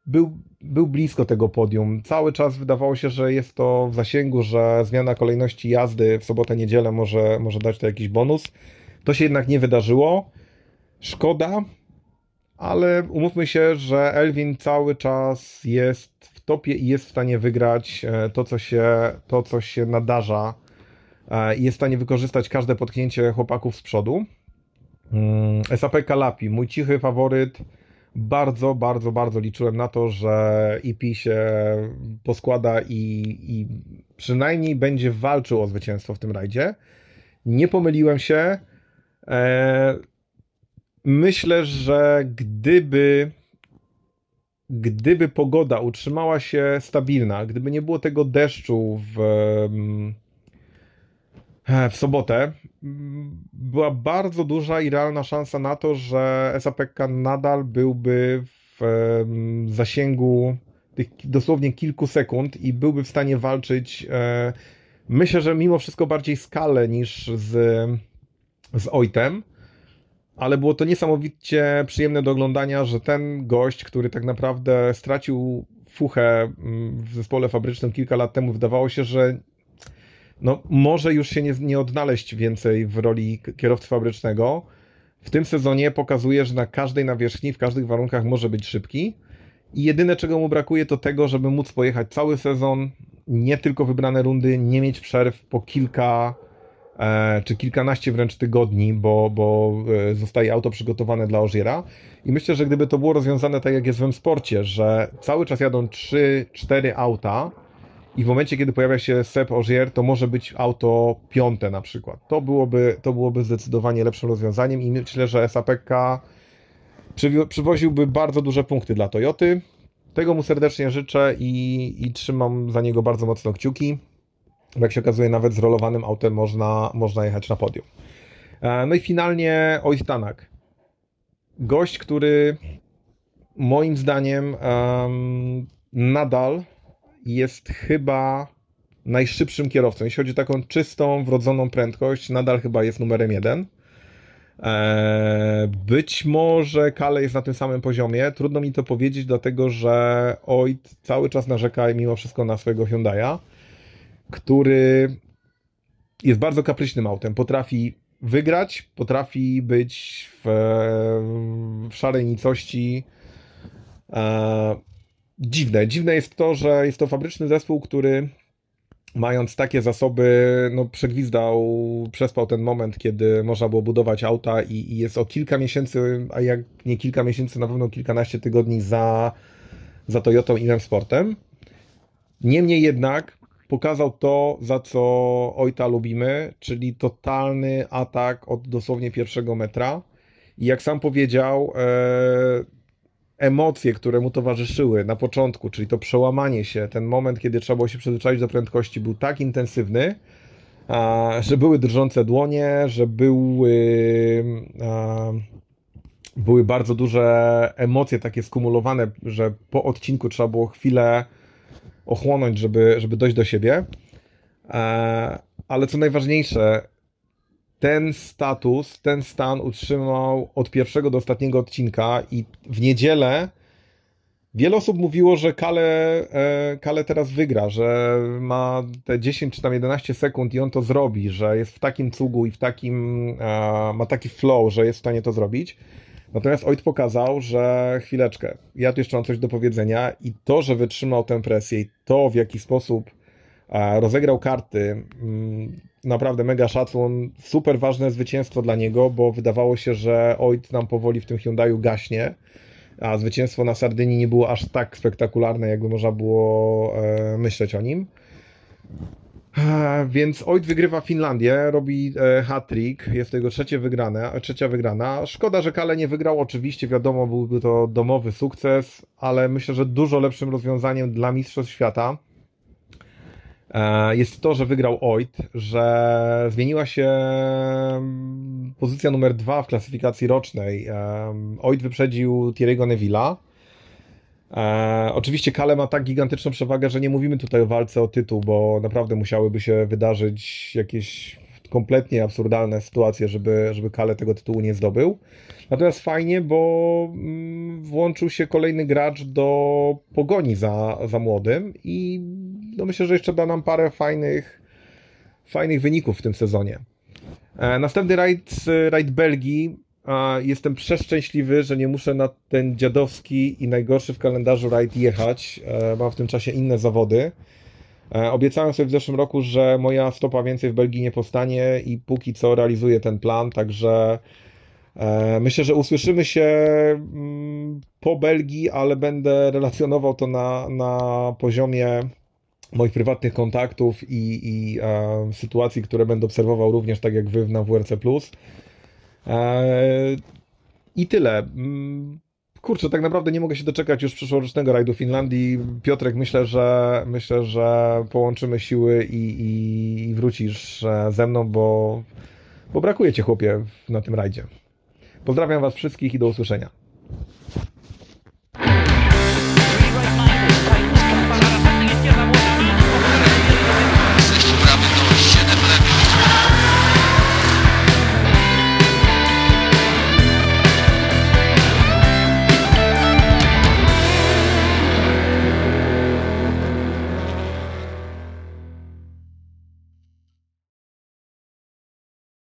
Speaker 3: był, był blisko tego podium. Cały czas wydawało się, że jest to w zasięgu, że zmiana kolejności jazdy w sobotę, niedzielę może, może dać to jakiś bonus. To się jednak nie wydarzyło. Szkoda, ale umówmy się, że Elwin cały czas jest w topie i jest w stanie wygrać e, to, co się, to, co się nadarza. E, jest w stanie wykorzystać każde potknięcie chłopaków z przodu. Mm, SAP Kalapi, mój cichy faworyt bardzo, bardzo, bardzo liczyłem na to, że EP się poskłada i, i przynajmniej będzie walczył o zwycięstwo w tym rajdzie. Nie pomyliłem się. E, myślę, że gdyby gdyby pogoda utrzymała się stabilna, gdyby nie było tego deszczu w, w sobotę była bardzo duża i realna szansa na to, że SAPK nadal byłby w zasięgu tych dosłownie kilku sekund i byłby w stanie walczyć. E, myślę, że mimo wszystko bardziej skalę niż z, z Ojtem, ale było to niesamowicie przyjemne do oglądania, że ten gość, który tak naprawdę stracił fuchę w zespole fabrycznym kilka lat temu, wydawało się, że no, może już się nie, nie odnaleźć więcej w roli kierowcy fabrycznego. W tym sezonie pokazuje, że na każdej nawierzchni, w każdych warunkach może być szybki I jedyne, czego mu brakuje, to tego, żeby móc pojechać cały sezon, nie tylko wybrane rundy, nie mieć przerw po kilka e, czy kilkanaście wręcz tygodni, bo, bo e, zostaje auto przygotowane dla Ogiera. I myślę, że gdyby to było rozwiązane tak, jak jest w sporcie, że cały czas jadą 3-4 auta i w momencie, kiedy pojawia się Seb Ogier, to może być auto piąte na przykład. To byłoby, to byłoby zdecydowanie lepszym rozwiązaniem i myślę, że SAPK przywoziłby bardzo duże punkty dla Toyoty. Tego mu serdecznie życzę i, i trzymam za niego bardzo mocno kciuki. Jak się okazuje, nawet z rolowanym autem można, można jechać na podium. E, No i finalnie Oistanak. Gość, który moim zdaniem em, nadal jest chyba najszybszym kierowcą. Jeśli chodzi o taką czystą, wrodzoną prędkość, nadal chyba jest numerem jeden. Eee, Być może Kale jest na tym samym poziomie. Trudno mi to powiedzieć, dlatego że Oit cały czas narzeka mimo wszystko na swojego Hyundai'a, który jest bardzo kapryśnym autem. Potrafi wygrać, potrafi być w, w szarej nicości. Eee, Dziwne. Dziwne jest to, że jest to fabryczny zespół, który mając takie zasoby, no przegwizdał, przespał ten moment, kiedy można było budować auta i, i jest o kilka miesięcy, a jak nie kilka miesięcy, na pewno kilkanaście tygodni za, za Toyotą i Sportem. Niemniej jednak pokazał to, za co Ojta lubimy, czyli totalny atak od dosłownie pierwszego metra. I jak sam powiedział, e, emocje, które mu towarzyszyły na początku, czyli to przełamanie się, ten moment, kiedy trzeba było się przyzwyczaić do prędkości, był tak intensywny, że były drżące dłonie, że były, były bardzo duże emocje takie skumulowane, że po odcinku trzeba było chwilę ochłonąć, żeby, żeby dojść do siebie. E, ale co najważniejsze, ten status, ten stan utrzymał od pierwszego do ostatniego odcinka i w niedzielę wiele osób mówiło, że Kale, e, Kale teraz wygra, że ma te 10 czy tam 11 sekund i on to zrobi, że jest w takim cugu i w takim, e, ma taki flow, że jest w stanie to zrobić. Natomiast Oit pokazał, że chwileczkę, ja tu jeszcze mam coś do powiedzenia i to, że wytrzymał tę presję i to, w jaki sposób e, rozegrał karty, mm, naprawdę mega szacun, super ważne zwycięstwo dla niego, bo wydawało się, że Oit nam powoli w tym Hyundaiu gaśnie, a zwycięstwo na Sardynii nie było aż tak spektakularne, jakby można było e, myśleć o nim. E, Więc Oit wygrywa Finlandię, robi e, hat-trick, jest to jego trzecie wygrane, trzecia wygrana. Szkoda, że Kale nie wygrał, oczywiście wiadomo, byłby to domowy sukces, ale myślę, że dużo lepszym rozwiązaniem dla Mistrzostw Świata jest to, że wygrał Oit, że zmieniła się mm, pozycja numer dwa w klasyfikacji rocznej. Em, Oit wyprzedził Thierry'ego Neville'a. E, oczywiście Kale ma tak gigantyczną przewagę, że nie mówimy tutaj o walce o tytuł, bo naprawdę musiałyby się wydarzyć jakieś kompletnie absurdalne sytuacje, żeby, żeby Kale tego tytułu nie zdobył. Natomiast fajnie, bo mm, włączył się kolejny gracz do pogoni za, za młodym i no myślę, że jeszcze da nam parę fajnych, fajnych wyników w tym sezonie. E, Następny rajd, rajd Belgii. A, Jestem przeszczęśliwy, że nie muszę na ten dziadowski i najgorszy w kalendarzu rajd jechać. E, Mam w tym czasie inne zawody. E, Obiecałem sobie w zeszłym roku, że moja stopa więcej w Belgii nie powstanie i póki co realizuję ten plan, także e, myślę, że usłyszymy się mm, po Belgii, ale będę relacjonował to na, na poziomie moich prywatnych kontaktów i, i e, sytuacji, które będę obserwował również tak jak wy na WRC+. E, I tyle. Kurczę, tak naprawdę nie mogę się doczekać już przyszłorocznego rajdu Finlandii. Piotrek, myślę, że myślę, że połączymy siły i, i, i wrócisz e, ze mną, bo, bo brakuje cię chłopie na tym rajdzie. Pozdrawiam was wszystkich i do usłyszenia.